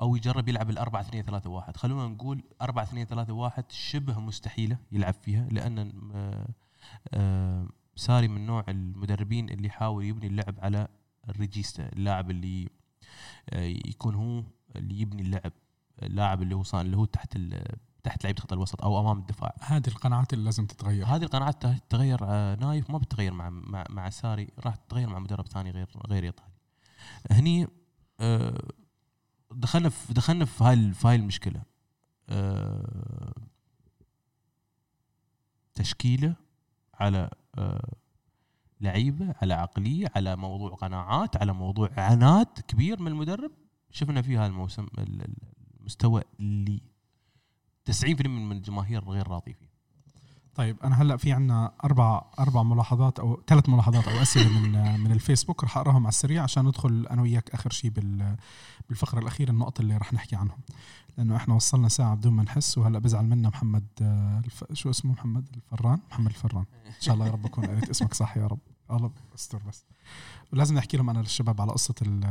أو يجرب يلعب الأربعة اثنين ثلاثة واحد. خلونا نقول أربعة اثنين ثلاثة واحد شبه مستحيلة يلعب فيها آه، آه، ساري من نوع المدربين اللي يحاول يبني اللعب على الريجيستا اللاعب اللي آه، يكون هو اللي يبني اللعب اللاعب اللي هو صار اللي هو تحت تحت لعيبة خط الوسط أو أمام الدفاع. هذه القناعات اللي لازم تتغير. هذه القناعات تتغير آه، نايف ما بتتغير مع مع, مع ساري راح تتغير مع مدرب ثاني غير غير إيطالي. هني آه، دخلنا في دخلنا في هاي في هاي المشكلة. آه، تشكيلة على لعيبة على عقلية على موضوع قناعات على موضوع عناد كبير من المدرب. شفنا في هذا الموسم ال- ال- المستوى اللي 90% من الجماهير غير راضي فيه. طيب أنا هلأ في عنا أربع أربع ملاحظات أو ثلاث ملاحظات أو أسئلة من من الفيسبوك. رح أقراهم على السريع عشان ندخل أنا وياك آخر شيء بال بالفقرة الأخيرة النقط اللي رح نحكي عنهم. لأنه إحنا وصلنا ساعة بدون ما نحس وهلأ بزعل منا محمد آه، الف... شو اسمه؟ محمد الفران؟ محمد الفران. إن شاء الله يا رب أكون قريت اسمك صح يا رب. الله استر بس. ولازم نحكي لهم أنا للشباب على قصة ال-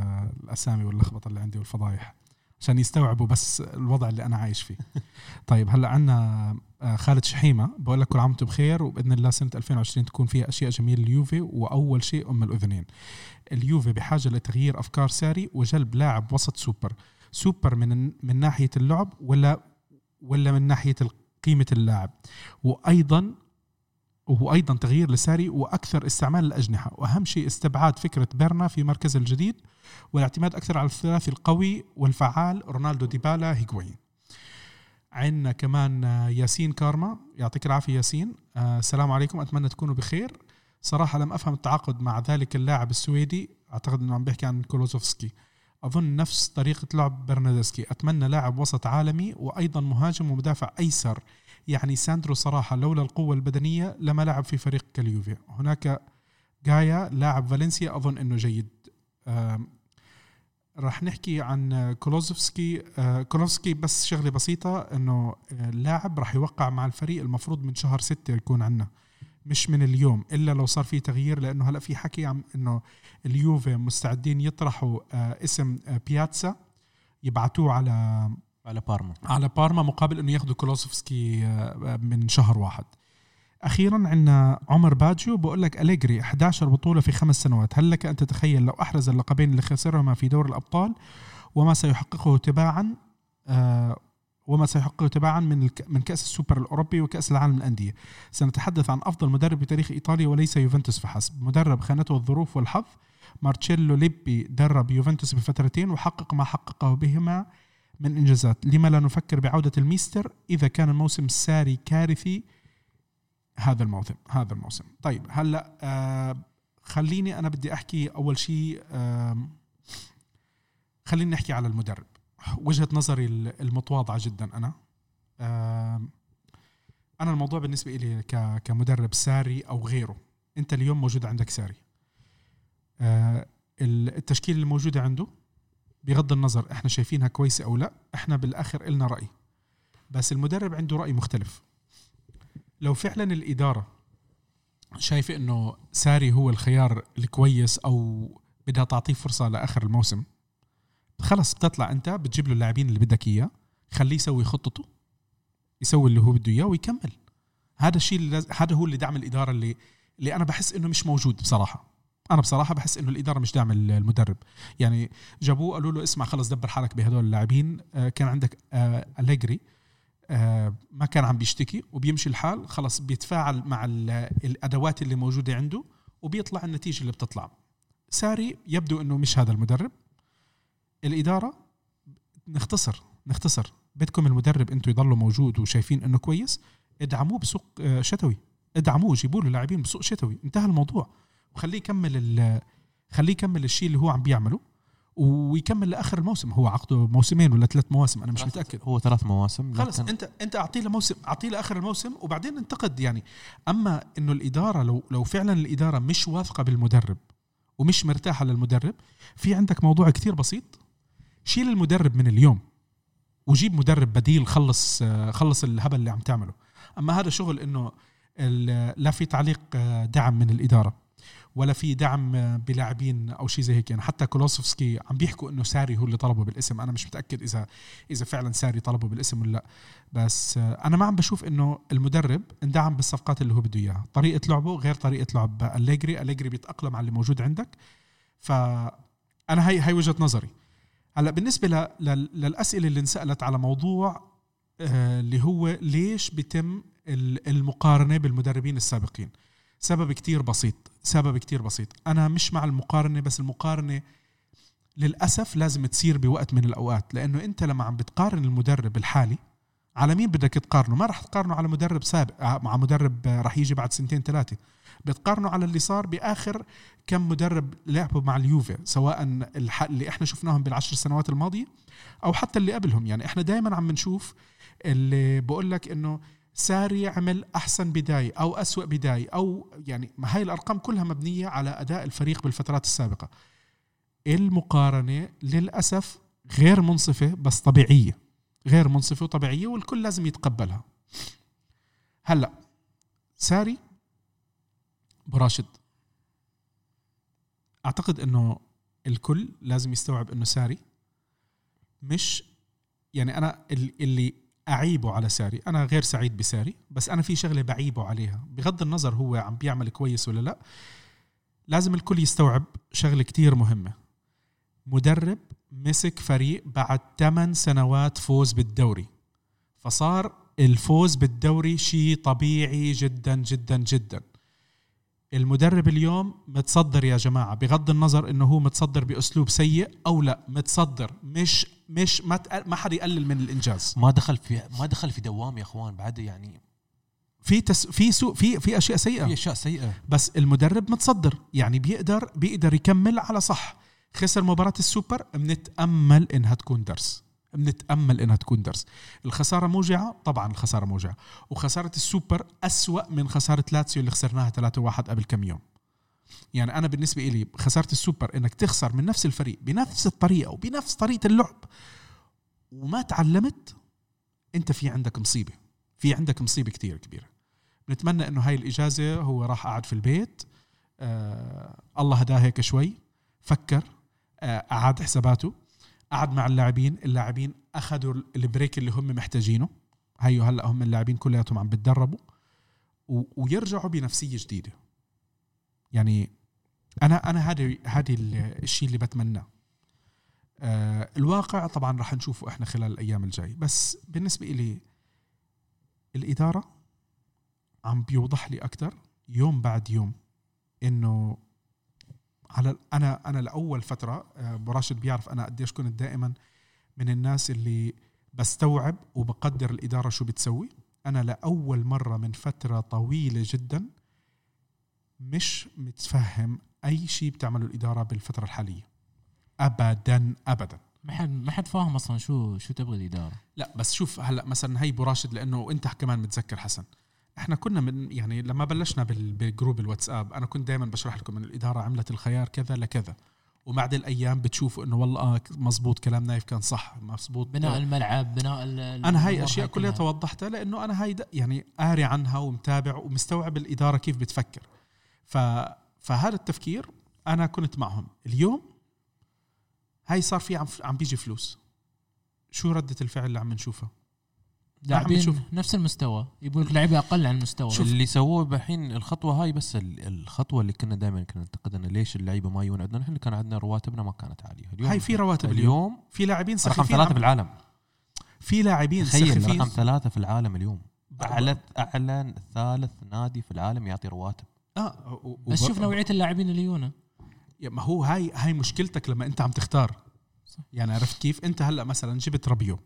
الأسامي واللخبطة اللي عندي والفضايح. عشان يستوعبوا بس الوضع اللي أنا عايش فيه. طيب هلأ عندنا آه، خالد شحيمة بقول لك كل عام وأنتم بخير وبإذن الله سنة 2020 تكون فيها أشياء جميلة لليوفي وأول شيء أم الأذنين. اليوفي بحاجة لتغيير أفكار ساري وجلب لاعب وسط super. super من من ناحية اللعب ولا ولا من ناحية قيمة اللاعب. وأيضا وهو أيضا تغيير لساري وأكثر استعمال الأجنحة. وأهم شيء استبعاد فكرة بيرنا في مركز الجديد والاعتماد أكثر على الثلاثي القوي والفعال رونالدو ديبالا هيغوين عندنا كمان آه، ياسين كارما. يعطيك العافية ياسين. آه، السلام عليكم. أتمنى تكونوا بخير. صراحة لم أفهم التعاقد مع ذلك اللاعب السويدي. أعتقد إنه عم بيحكي عن كولوزوفسكي. أظن نفس طريقة لعب برناردسكي أتمنى لاعب وسط عالمي وأيضا مهاجم ومدافع أيسر. يعني ساندرو صراحة لولا القوة البدنية لما لعب في فريق كاليوفي. هناك جايا لاعب فالنسيا أظن إنه جيد. راح نحكي عن كولوزوفسكي آه، كولوزوفسكي بس شغلة بسيطة إنه آه، اللاعب راح يوقع مع الفريق المفروض من شهر ستة يكون عندنا مش من اليوم إلا لو صار في تغيير لأنه هلأ في حكي عم إنه اليوفي مستعدين يطرحوا آه، اسم بياتشا يبعتوه على على بارما. على بارما مقابل انه ياخذوا كولوسيفسكي آه، من شهر واحد. أخيرا عندنا عمر باجيو بقول لك أليجري 11 بطولة في خمس سنوات. هل لك أن تتخيل لو أحرز اللقبين اللي خسرهما في دور الأبطال وما سيحققه تباعا آه، وما سيحققه تباعا من من كأس السوبر الأوروبي وكأس العالم للأندية؟ سنتحدث عن أفضل مدرب بتاريخ إيطاليا وليس يوفنتوس فحسب. مدرب خانته الظروف والحظ مارتشيلو ليبي درب يوفنتوس بفترتين وحقق ما حققه بهما من إنجازات. لما لا نفكر بعودة الميستر إذا كان الموسم الساري كارثي هذا الموسم هذا الموسم. طيب هلأ آه خليني أنا بدي أحكي أول شيء آه خليني نحكي على المدرب. وجهة نظري المتواضعة جدا أنا. آه أنا الموضوع بالنسبة لي كمدرب ساري أو غيره. أنت اليوم موجود عندك ساري. آه التشكيله الموجودة عنده بغض النظر إحنا شايفينها كويسة أو لأ إحنا بالآخر إلنا رأي. بس المدرب عنده رأي مختلف. لو فعلا الإدارة شايفة إنه ساري هو الخيار الكويس أو بدها تعطيه فرصة لآخر الموسم خلص بتطلع أنت بتجيب له اللاعبين اللي بدك إياه خليه يسوي خطته يسوي اللي هو بده إياه ويكمل. هذا الشيء اللي هذا هو اللي دعم الإدارة اللي اللي أنا بحس إنه مش موجود بصراحة. أنا بصراحة بحس إنه الإدارة مش داعم المدرب. يعني جابوه قالوا له اسمع خلص دبر حالك بهدول اللاعبين. آه، كان عندك آه، أليجري. آه، ما كان عم بيشتكي وبيمشي الحال. خلص بيتفاعل مع ال- الأدوات اللي موجودة عنده وبيطلع النتيجة اللي بتطلع. ساري يبدو إنه مش هذا المدرب. الإدارة نختصر نختصر. بدكم المدرب أنتم يضلوا موجود وشايفين إنه كويس. ادعموه بسوق شتوي. ادعموه جيبوا له لاعبين بسوق شتوي. انتهى الموضوع. وخليه يكمل ال- خليه يكمل الشيء اللي هو عم بيعمله ويكمل لآخر الموسم. هو عقده موسمين ولا ثلاث مواسم؟ أنا مش متأكد. هو ثلاث مواسم خلص انت أنت أعطيه له موسم أعطيه له اخر الموسم وبعدين انتقد يعني. أما إنه الإدارة لو لو فعلا الإدارة مش واثقة بالمدرب ومش مرتاحة للمدرب في عندك موضوع كتير بسيط. شيل المدرب من اليوم وجيب مدرب بديل خلص خلص الهبل اللي عم تعمله. أما هذا شغل إنه لا في تعليق آه، دعم من الإدارة. ولا في دعم بلاعبين أو شيء زي هيك. يعني حتى كولوسوفسكي عم بيحكوا إنه ساري هو اللي طلبه بالاسم. أنا مش متأكد اذا إذا فعلا ساري طلبه بالاسم ولا لا. بس أنا ما عم بشوف إنه المدرب اندعم بالصفقات اللي هو بده إياها. طريقة لعبه غير طريقة لعب أليجري. أليجري بيتأقلم على اللي موجود عندك. فانا هي هي وجهة نظري. هلأ بالنسبة للأسئلة اللي انسألت على موضوع آه، اللي هو ليش بيتم ال- المقارنة بالمدربين السابقين؟ سبب كتير بسيط سبب كتير بسيط. أنا مش مع المقارنة بس المقارنة للأسف لازم تصير بوقت من الأوقات لأنه أنت لما عم بتقارن المدرب الحالي على مين بدك تقارنه؟ ما راح تقارنه على مدرب سابق مع مدرب راح يجي بعد سنتين ثلاثة بتقارنه على اللي صار بآخر كم مدرب لعبوا مع اليوفي سواء اللي إحنا شفناهم بالعشر سنوات الماضية أو حتى اللي قبلهم. يعني إحنا دائما عم نشوف اللي بقول لك إنه ساري عمل أحسن بداية أو أسوأ بداية أو يعني ما هاي الأرقام كلها مبنية على أداء الفريق بالفترات السابقة. المقارنة للأسف غير منصفة بس طبيعية غير منصفة وطبيعية والكل لازم يتقبلها. هلأ ساري براشد أعتقد إنه الكل لازم يستوعب إنه ساري مش يعني ال- اللي أعيبه على ساري. أنا غير سعيد بساري بس أنا في شغلة بعيبه عليها. بغض النظر هو عم بيعمل كويس ولا لا لازم الكل يستوعب شغلة كتير مهمة. مدرب مسك فريق بعد 8 سنوات فوز بالدوري. فصار الفوز بالدوري شيء طبيعي جدا جدا جدا. المدرب اليوم متصدر يا جماعة بغض النظر إنه هو متصدر بأسلوب سيء أو لا متصدر مش مش ما ما حد يقلل من الإنجاز. ما دخل في ما دخل في دوام يا إخوان بعد يعني في تس في سوء في في أشياء سيئة. في أشياء سيئة. بس المدرب متصدر يعني بيقدر بيقدر يكمل على صح. خسر مباراة السوبر بنتأمل إنها تكون درس. بنتأمل إنها تكون درس. الخسارة موجعة؟ طبعا الخسارة موجعة. وخسارة السوبر أسوأ من خسارة لاتسيو اللي خسرناها 3-1 قبل كم يوم. يعني أنا بالنسبة إلي خسارة السوبر إنك تخسر من نفس الفريق بنفس الطريقة وبنفس طريقة اللعب وما تعلمت أنت في عندك مصيبة. في عندك مصيبة كتير كبيرة. بنتمنى إنه هاي الإجازة هو راح قعد في البيت. آه الله هداه هيك شوي. فكر. آه أعاد حساباته. قعد مع اللاعبين اللاعبين أخذوا البريك اللي هم محتاجينه. هيو هلأ هم اللاعبين كلياتهم عم بتدربوا ويرجعوا بنفسية جديدة. يعني أنا أنا هذا هذه ال- الشيء اللي بتمناه. آه الواقع طبعا راح نشوفه إحنا خلال الأيام الجاي. بس بالنسبة لي الإدارة عم بيوضح لي أكثر يوم بعد يوم إنه على أنا أنا لأول فترة آه، أبو راشد بيعرف أنا قديش كنت دائما من الناس اللي بستوعب وبقدر الإدارة شو بتسوي. أنا لأول مرة من فترة طويلة جدا مش متفهم أي شيء بتعمله الإدارة بالفترة الحالية. ابدا ابدا. ما حد ما حد فاهم أصلا شو شو تبغى الإدارة. لا بس شوف هلأ مثلا هي أبو راشد لأنه أنت كمان متذكر حسن. إحنا كنا من يعني لما بلشنا بال- بالجروب الواتساب أنا كنت دائما بشرح لكم ان الإدارة عملت الخيار كذا لكذا. وبعد الأيام بتشوفوا إنه والله آه مزبوط كلام نايف كان صح مزبوط بناء الملعب بناء أنا هاي أشياء كلها توضحتها لأنه أنا هاي يعني قاري عنها ومتابع ومستوعب الإدارة كيف بتفكر. ف فهذا التفكير أنا كنت معهم. اليوم هاي صار في عم عم بيجي فلوس. شو ردة الفعل اللي عم نشوفها؟ لاعبين شوف. نفس المستوى. يبغوا لك لعيبة أقل عن المستوى. شوف. اللي سووه الحين الخطوة هاي بس ال- الخطوة اللي كنا دائما كنا ننتقد إنه ليش اللعيبة ما يجون عندنا؟ نحن كان عندنا رواتبنا ما كانت عالية. اليوم هاي في رواتب اليوم. اليوم في لاعبين رقم ثلاثة عم- في العالم. في لاعبين تخيل سخيفين. رقم ثلاثة في العالم اليوم. اعلى اعلى ثالث نادي في العالم يعطي رواتب. آه. و- و- بس شوف نوعية اللاعبين اللي يجونا. يا ما هو هاي هاي مشكلتك لما أنت عم تختار. يعني عرفت كيف؟ أنت هلأ مثلا جبت ربيو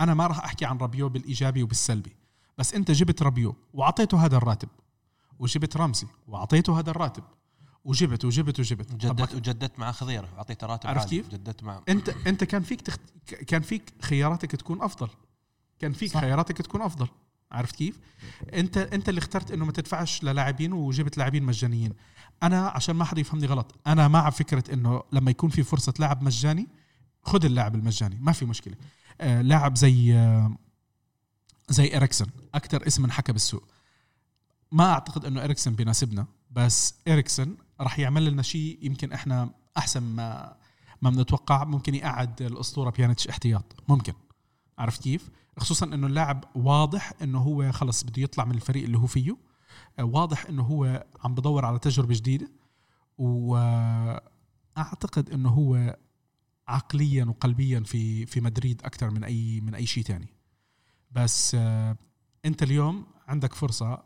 أنا ما راح أحكي عن ربيو بالإيجابي وبالسلبي بس أنت جبت ربيو وأعطيته هذا الراتب وجبت رمزي وأعطيته هذا الراتب وجبت وجبت وجبت جددت وجددت مع خضيره أعطيته راتب عرفت. كيف؟ جددت مع أنت أنت كان فيك تخت... كان فيك خياراتك تكون أفضل كان فيك صح. خياراتك تكون أفضل عرفت كيف أنت أنت اللي اخترت إنه ما تدفعش للاعبين وجبت لاعبين مجانيين أنا عشان ما حدا يفهمني غلط أنا مع فكرة إنه لما يكون في فرصة لاعب مجاني خذ اللاعب المجاني ما في مشكلة لاعب زي آه زي اريكسون أكثر اسم انحكى بالسوق ما أعتقد إنه اريكسون بيناسبنا بس اريكسون راح يعمل لنا شيء يمكن إحنا أحسن ما ما بنتوقع. ممكن يقعد الأسطورة بيانيتش احتياط. ممكن. عرفت كيف؟ خصوصا إنه اللاعب واضح إنه هو خلص بده يطلع من الفريق اللي هو فيه. آه، واضح إنه هو عم بدور على تجربة جديدة. واعتقد إنه هو عقليا وقلبيا في في مدريد أكثر من أي من أي شيء تاني. بس آه، أنت اليوم عندك فرصة.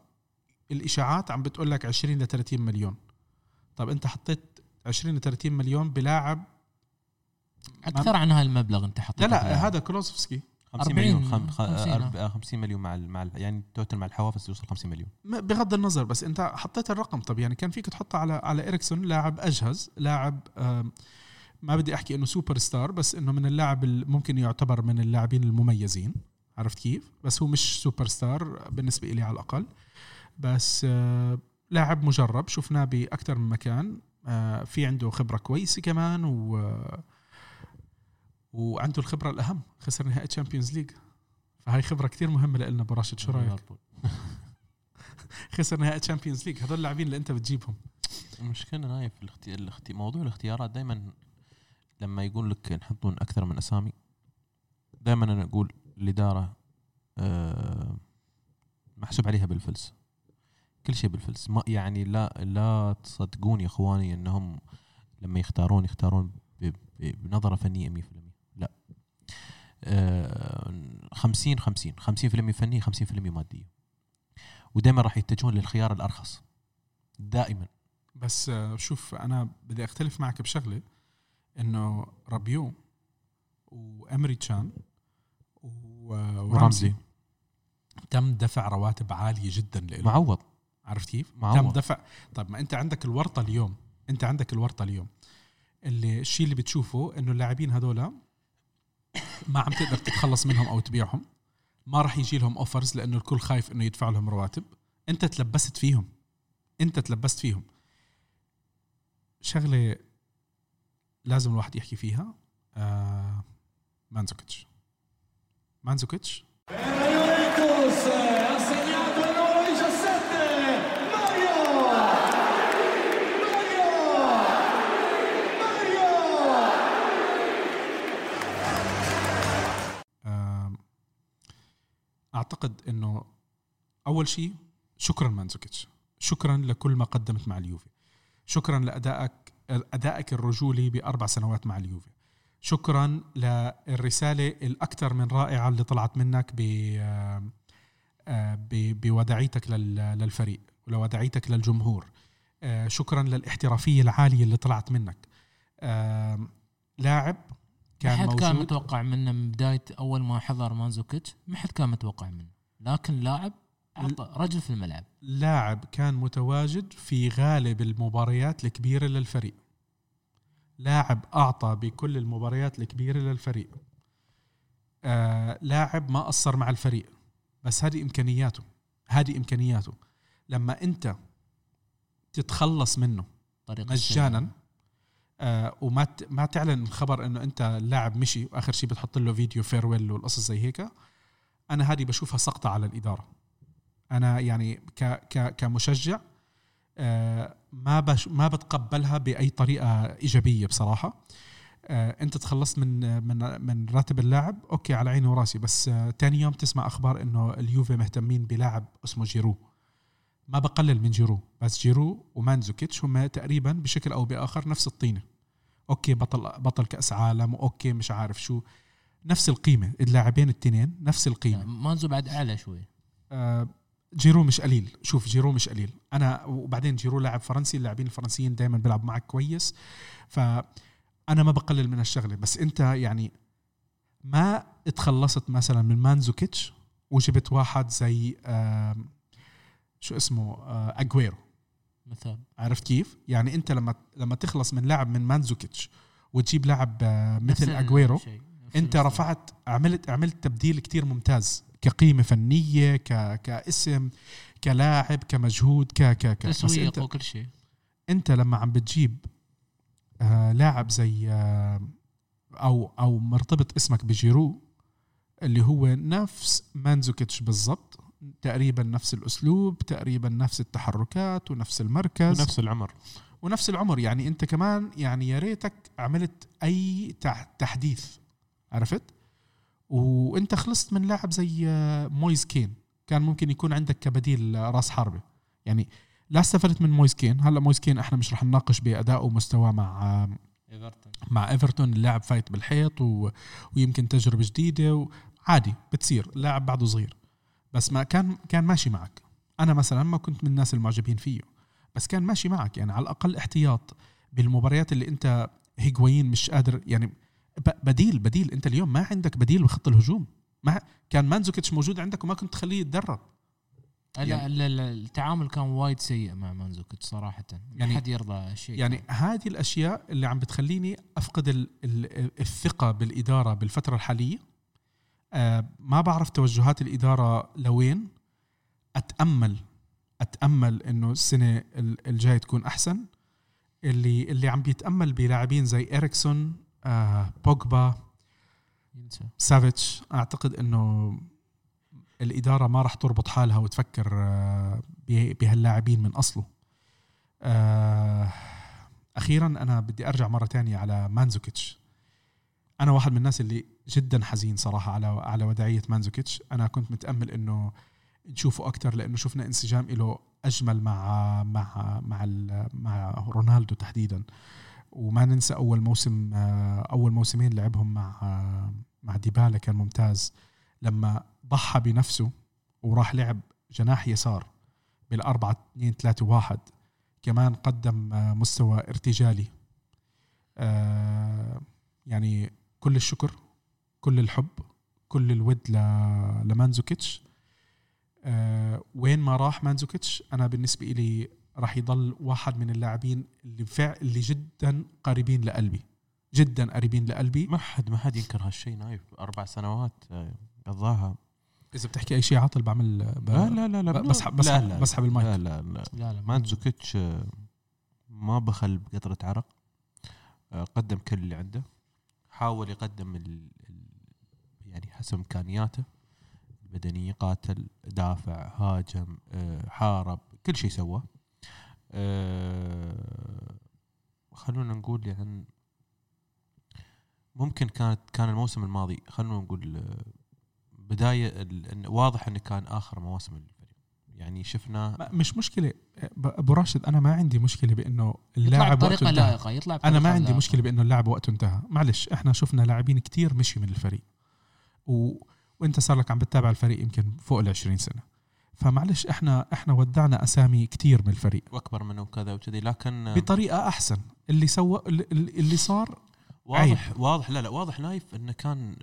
الإشاعات عم بتقول لك 20 ل 30 مليون. طب أنت حطيت 20 ل 30 مليون بلاعب أكثر عن هالمبلغ أنت لا حطيته لا باللاعب. هذا كولوسيفسكي 50 40 مليون خم... خ... 50 آه. أرب- 50 مليون مع ال... مع ال... يعني total مع الحوافز يوصل 50 مليون. بغض النظر بس أنت حطيت الرقم. طب يعني كان فيك تحطه على على اريكسون لاعب أجهز لاعب ما بدي أحكي إنه سوبر ستار بس إنه من اللاعب ممكن يعتبر من اللاعبين المميزين. عرفت كيف؟ بس هو مش سوبر ستار بالنسبة لي على الأقل. بس آه، لاعب مجرب. شفناه باكثر من مكان. آه، في عنده خبرة كويسة كمان و وعنده الخبرة الأهم. خسر نهائي Champions League فهاي خبرة كتير مهمة لنا أبو راشد. شو رأيك؟ خسر نهائي Champions League هذول اللاعبين اللي أنت بتجيبهم. المشكلة نايف الاختي... الاختي... موضوع الاختيارات دائما لما يقول لك نحطون أكثر من أسامي دائما أنا أقول الإدارة آه محسوب عليها بالفلس. كل شيء بالفلس. ما يعني لا لا تصدقون يا أخواني إنهم لما يختارون يختارون. بنظرة فنية 100% لا. آه 50 50 50% فنية 50% مادية. ودائما راح يتجهون للخيار الأرخص. دائما. بس آه، شوف أنا بدي أختلف معك بشغلة. إنه رابيو وإيمري تشان ورمزي. تم دفع رواتب عالية جدا له معوض. عرفت كيف؟ معوض. تم دفع. طيب ما أنت عندك الورطة اليوم. أنت عندك الورطة اليوم. اللي الشيء اللي بتشوفه إنه اللاعبين هذولا ما عم تقدر تتخلص منهم أو تبيعهم. ما راح يجي لهم offers لأنه الكل خايف إنه يدفع لهم رواتب. أنت تلبست فيهم. أنت تلبست فيهم. شغلة لازم الواحد يحكي فيها. آه مانزوكيتش. مانزوكيتش. Juventus ha segnato il numero 17 Mario Mario Mario آم، أعتقد إنه أول شيء شكرا مانزوكيتش. شكرا لكل ما قدمت مع اليوفي. شكرا لأدائك أدائك الرجولي بأربع سنوات مع اليوفي. شكرا للرسالة الأكثر من رائعة اللي طلعت منك ب آه، بوداعيتك لل- للفريق ولوداعيتك للجمهور. آه، شكرا للاحترافية العالية اللي طلعت منك. آم، لاعب ما كان حد كان متوقع منه من بداية أول ما حضر مانزوكيتش؟ ما حد كان متوقع منه. لكن لاعب رجل في الملعب. لاعب كان متواجد في غالب المباريات الكبيرة للفريق. لاعب أعطى بكل المباريات الكبيرة للفريق. آه لاعب ما قصر مع الفريق بس هذه إمكانياته هذه إمكانياته. لما أنت تتخلص منه طريقة مجانا آه وما ما تعلن الخبر إنه أنت اللاعب مشي وآخر شيء بتحط له فيديو farewell والقصص زي هيك أنا هذه بشوفها سقطة على الإدارة. أنا يعني ك ك كمشجع آه ما بش ما بتقبلها بأي طريقة إيجابية بصراحة. آه أنت تخلصت من من من راتب اللاعب okay على عيني وراسي بس آه تاني يوم تسمع أخبار إنه اليوفي مهتمين بلاعب اسمه جيرو. ما بقلل من جيرو بس جيرو ومانزوكيتش هم تقريبا بشكل أو بآخر نفس الطينة. okay بطل بطل كأس عالم و okay مش عارف شو. نفس القيمة اللاعبين التنين نفس القيمة. مانزو بعد أعلى شوي. آه، جيرو مش قليل. شوف جيرو مش قليل. أنا وبعدين جيرو لاعب فرنسي اللاعبين الفرنسيين دائما بيلعب معك كويس. فانا ما بقلل من الشغلة. بس أنت يعني ما اتخلصت مثلا من مانزوكيتش وجبت واحد زي شو اسمه؟ آه، أجويرو. مثال عرفت كيف؟ يعني أنت لما لما تخلص من لاعب من مانزوكيتش وتجيب لاعب آه، مثل أجويرو أنت. رفعت عملت عملت تبديل كتير ممتاز. كقيمة فنية ك كاسم كلاعب كمجهود ك ك ك تسويق انت وكل شيء. انت لما عم بتجيب آه لاعب زي آه أو أو مرتبط اسمك بجيرو اللي هو نفس مانزوكيتش بالضبط تقريبا نفس الأسلوب تقريبا نفس التحركات ونفس المركز. نفس العمر. ونفس العمر يعني انت كمان يعني يا ريتك عملت أي تح- تحديث. عرفت؟ وانت خلصت من لاعب زي آه، مويز كين. كان ممكن يكون عندك كبديل راس حربة. يعني لا استفدت من مويز كين. هلا مويز كين إحنا مش رح نناقش بادائه ومستواه مع آه، إيفرتون. مع إيفرتون. اللاعب فايت بالحيط و... ويمكن تجربة جديدة وعادي بتصير. لاعب بعده صغير. بس ما كان كان ماشي معك. أنا مثلا ما كنت من الناس المعجبين فيه. بس كان ماشي معك. يعني على الأقل احتياط بالمباريات اللي أنت هيجوين مش قادر. يعني بديل بديل. انت اليوم ما عندك بديل بخط الهجوم. ما كان مانزوكيتش موجود عندك وما كنت تخليه يتدرب. لا يعني- ال- التعامل كان وايد سيء مع مانزوكيتش صراحة. يعني حد يرضى شيء يعني هذه الأشياء اللي عم بتخليني أفقد ال ال الثقة بالإدارة بالفترة الحالية. آه ما بعرف توجهات الإدارة لوين. أتأمل أتأمل إنه السنة ال- الجاية تكون أحسن. اللي اللي عم بيتأمل بلاعبين زي اريكسون آه بوجبا سافيتش. أعتقد إنه الإدارة ما راح تربط حالها وتفكر آه، به- بهاللاعبين من أصله. آه، أخيرا أنا بدي أرجع مرة تانية على مانزوكيتش. أنا واحد من الناس اللي جدا حزين صراحة على على وداعيه مانزوكيتش. أنا كنت متأمل إنه نشوفه أكثر لأنه شفنا انسجام له أجمل مع مع مع مع رونالدو تحديدا. وما ننسى أول موسم آه، أول موسمين لعبهم مع آه، مع ديبالا كان ممتاز. لما ضحى بنفسه وراح لعب جناح يسار بالأربعة اثنين ثلاثة واحد كمان قدم آه، مستوى ارتجالي. يعني كل الشكر كل الحب كل الود لمانزوكيتش. وين ما راح مانزوكيتش أنا بالنسبة لي راح يضل واحد من اللاعبين اللي فع اللي جدا قريبين لقلبي. جدا قريبين لقلبي. ما حد ما حد ينكر هالشيء نايف. أربع سنوات آه، قضاها. إذا بتحكي أي شيء عاطل بعمل ب- لا لا لا لا بسحب بسحب, بسحب المايك. لا لا لا لا. لا مانزوكيتش آه، ما بخل بقطرة عرق. آه، قدم كل اللي عنده. حاول يقدم ال... يعني حسب إمكانياته. البدنيه قاتل دافع هاجم آه، حارب كل شيء سوى آه، خلونا نقول يعني ممكن كانت كان الموسم الماضي خلونا نقول آه، بداية واضح إنه كان آخر مواسم الفريق يعني شفنا مش مشكلة. أبو راشد أنا ما عندي مشكلة بإنه اللاعب وقته انتهى. لائقة يطلع أنا بطريقة ما عندي لائقة. مشكلة بإنه اللاعب وقته انتهى. معلش إحنا شفنا لاعبين كتير مشي من الفريق. و... وأنت صار لك عم بتتابع الفريق يمكن فوق ال 20 سنة. فمعلش إحنا إحنا ودعنا أسامي كتير من الفريق. وأكبر منه وكذا وكذي لكن بطريقة أحسن. اللي سوى اللي, اللي صار واضح عيب. واضح. لا لا واضح نايف إنه كان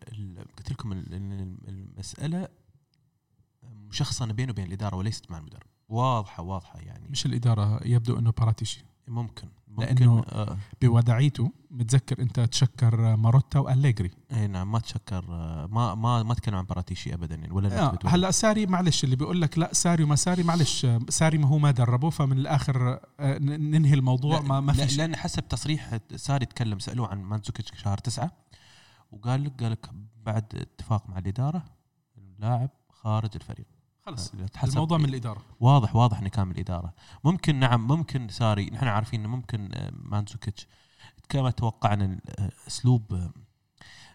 قلت لكم ال- ال- المسألة مشخصنة بينه وبين الإدارة وليست مع المدرب. واضحة واضحة يعني. مش الإدارة يبدو إنه باراتيشي. ممكن. ممكن. لأنه آه. بوداعيته متذكر أنت تشكر ماروتا وأليجري. اي نعم ما تشكر ما ما ما تكلم عن براتيشي ابدا يعني ولا آه هلأ ساري معلش اللي بيقول لك لا ساري وما ساري معلش ساري ما هو ما دربه فمن الآخر آه، ننهي الموضوع لا- ما ما لا- في شيء. لأن حسب تصريح ساري تكلم سألوه عن مانزوكيتش شهر تسعة وقال لك قال لك بعد اتفاق مع الإدارة اللاعب خارج الفريق. خلص حسب- الموضوع من الإدارة. واضح واضح إنه كان من الإدارة. ممكن نعم ممكن ساري نحن عارفين إنه ممكن آه، مانزوكيتش كما توقعنا آه، أسلوب آه،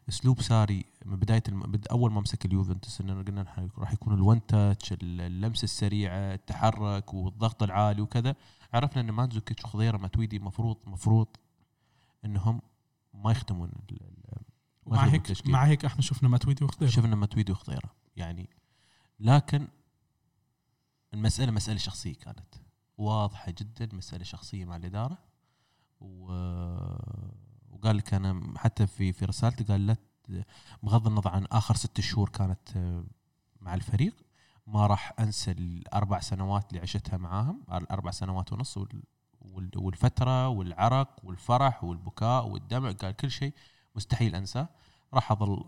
أسلوب ساري من بداية الم... أول ما مسك اليوفنتوس إنه قلنا راح يكون ال one touch اللمسة السريعة التحرك والضغط العالي وكذا. عرفنا إن مانزوكيتش وخضيره ماتويدي مفروض مفروض إنهم ما يخدمون ال- مع هيك. مع هيك إحنا شفنا ماتويدي وخضيره شفنا ماتويدي وخضيره يعني. لكن المسألة مسألة شخصية كانت. واضحة جدا مسألة شخصية مع الإدارة. و... وقال لك أنا حتى في في رسالته قال لا بغض النظر عن آخر ست شهور كانت آه، مع الفريق ما راح أنسى الأربع سنوات اللي عشتها معاهم الأربع سنوات ونص وال... وال- والفترة والعرق والفرح والبكاء والدمع قال كل شيء مستحيل أنساه. راح أظل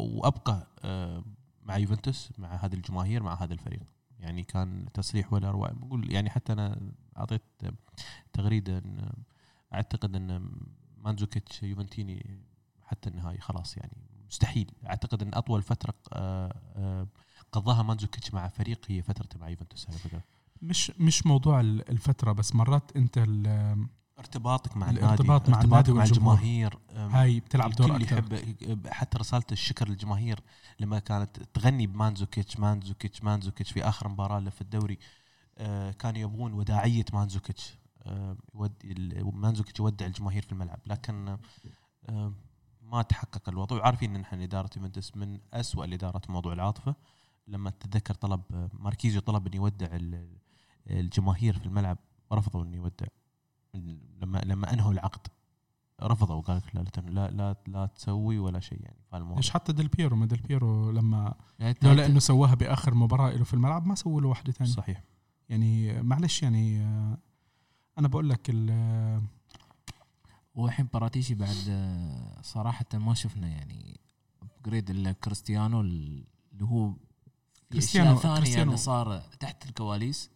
وأبقى آه، مع يوفنتوس مع هذه الجماهير مع هذا الفريق. يعني كان تصريح ولا اروع بقول يعني حتى أنا أعطيت تغريدة إن أعتقد إن مانزوكيتش يوفنتيني حتى النهايه خلاص يعني مستحيل. أعتقد إن أطول فترة آه، آه، قضاها مانزوكيتش مع فريق هي فترته مع يوفنتوس. على فكرة. مش مش موضوع ال- الفترة بس مرات أنت ارتباطك مع الارتباط النادي مع النادي مع والجمهور. الجماهير هاي بتلعب دور الكل يحب حتى رسالة الشكر للجماهير لما كانت تغني بمانزوكيتش مانزوكيتش مانزوكيتش في آخر مباراة له في الدوري آه، كانوا يبغون وداعية مانزوكيتش ال- مانزوكيتش يودع الجماهير في الملعب لكن آه، ما تحقق الوضع. وعارفين إن إحنا اداره يوفنتوس من أسوأ الإدارات في موضوع العاطفة. لما تتذكر طلب ماركيزيو طلب انه يودع ال- الجماهير في الملعب رفضوا انه يودع. لما لما أنهوا العقد رفضوا وقال لك لا لا لا لا, لا تسوي ولا شيء يعني في الموضوع مش حتى ديل بيرو ما ديل بيرو لما يعني لولا إنه سواها بآخر مباراة له في الملعب ما سووا له واحدة ثانية. صحيح. يعني معلش يعني آه، أنا بقول لك ال- والحين باراتيشي بعد آه، صراحة ما شفنا يعني upgrade إلا كريستيانو اللي هو في كريستيانو- كريستيانو. اللي صار تحت الكواليس.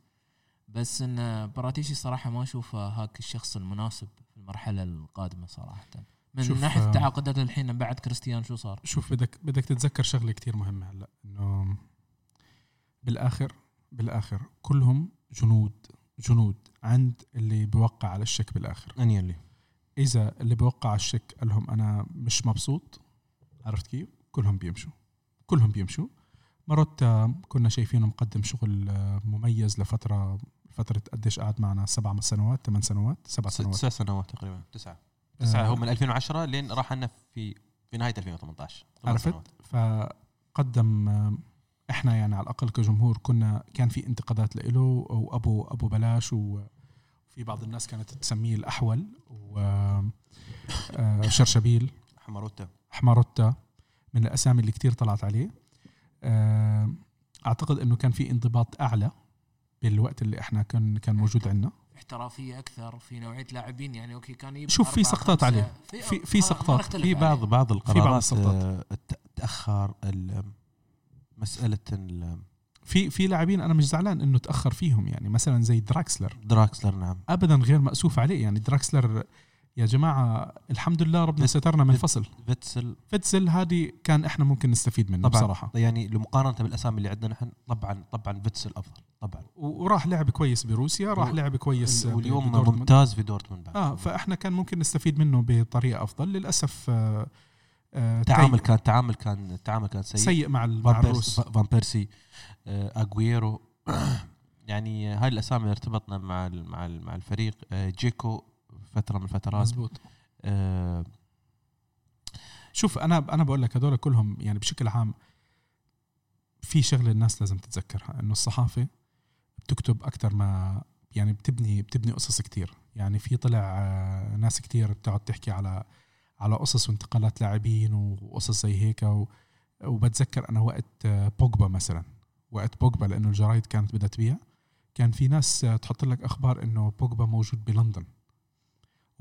بس إن باراتيشي صراحة ما أشوفه هاك الشخص المناسب في المرحلة القادمة صراحة. من شوف، ناحية آه، التعاقدات الحين بعد كريستيانو شو صار؟ شوف بدك بدك تتذكر شغلة كتير مهمة هلأ إنه بالاخر بالآخر كلهم جنود جنود عند اللي بيوقع على الشيك بالآخر. انيلي إذا اللي بيوقع على الشيك قال لهم أنا مش مبسوط عرفت كيف؟ كلهم بيمشوا كلهم بيمشوا. ماروتا كنا شايفينه مقدم شغل آه، مميز لفترة فترة قديش قعد معنا؟ سبع سنوات ثمان سنوات؟ سبع سنوات. تسع سنوات تقريبا. تسعه تسعه آه. هو من 2010 لين راح لنا في في نهاية 2018 ثمان عرفت؟ سنوات. فقدم آه، إحنا يعني على الأقل كجمهور كنا كان في انتقادات له وابو أبو بلاش وفي بعض الناس كانت تسميه الأحول وشرشبيل حماروتا حماروتا من الأسامي اللي كتير طلعت عليه. آه، أعتقد إنه كان في انضباط أعلى. بالوقت اللي إحنا كان كان موجود عندنا احترافية أكثر في نوعية لاعبين يعني okay كان يجيب شوف في سقطات. عليه في في سقطات في بعض عليه. بعض في بعض القرارات السقطات. آه، ت- تأخر ال- مسألة ال- في في لاعبين أنا مش زعلان إنه تأخر فيهم يعني مثلا زي دراكسلر دراكسلر نعم ابدا غير مأسوف عليه يعني دراكسلر يا جماعة الحمد لله ربنا سترنا من فيتسل. فيتسل فيتسل هذه كان إحنا ممكن نستفيد منه طبعا. بصراحة. يعني لمقارنة بالأسامي اللي عندنا نحن طبعا طبعا فيتسل أفضل. طبعا. وراح لعب كويس بروسيا راح لعب كويس واليوم. ممتاز في دورتموند بعد. آه فإحنا كان ممكن نستفيد منه بطريقة أفضل. للأسف آه آه التعامل تي- كان التعامل كان التعامل كان سيء. سيء مع الروس بيرسي, فان بيرسي آه، اجويرو يعني هاي الأسامي ارتبطنا مع مع مع الفريق آه، جيكو فترة من الفترات. مزبوط آه، شوف أنا أنا بقول لك هذول كلهم يعني بشكل عام في شغلة الناس لازم تتذكرها إنه الصحافة بتكتب أكثر ما يعني بتبني بتبني قصص كتير. يعني في طلع آه، ناس كتير بتقعد تحكي على على قصص وانتقالات لاعبين وقصص زي هيك و وبتذكر أنا وقت آه، بوجبا مثلا. وقت بوجبا لأنه الجرايد كانت بدها تبيع. كان في ناس تحط لك أخبار إنه بوجبا موجود بلندن.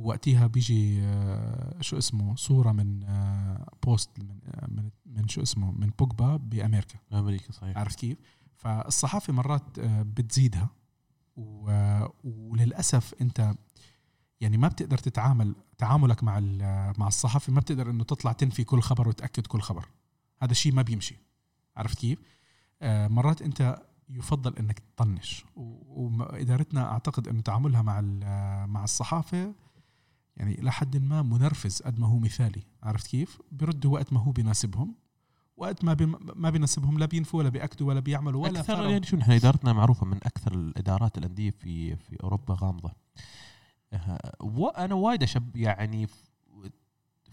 وقتها بيجي آه، شو اسمه صورة من آه، بوست من آه، من من شو اسمه من بوجبا بأمريكا. أمريكا صحيح. عرفت كيف؟ فالصحافة مرات آه، بتزيدها وللأسف أنت يعني ما بتقدر تتعامل تعاملك مع مع الصحافة ما بتقدر إنه تطلع تنفي كل خبر وتأكد كل خبر. هذا الشيء ما بيمشي. عرفت كيف؟ آه، مرات أنت يفضل إنك تطنش. و- وادارتنا أعتقد إنه تعاملها مع مع الصحافة يعني إلى حد ما منرفز قد ما هو مثالي عرفت كيف؟ بيردوا وقت ما هو بيناسبهم وقت ما بي ما بيناسبهم لا بينفوا ولا بيأكدوا ولا بيعملوا ولا أكثر فرق. يعني شو نحن إدارتنا معروفة من أكثر الإدارات الأندية في في أوروبا غامضة آه، وأنا وايد أشب يعني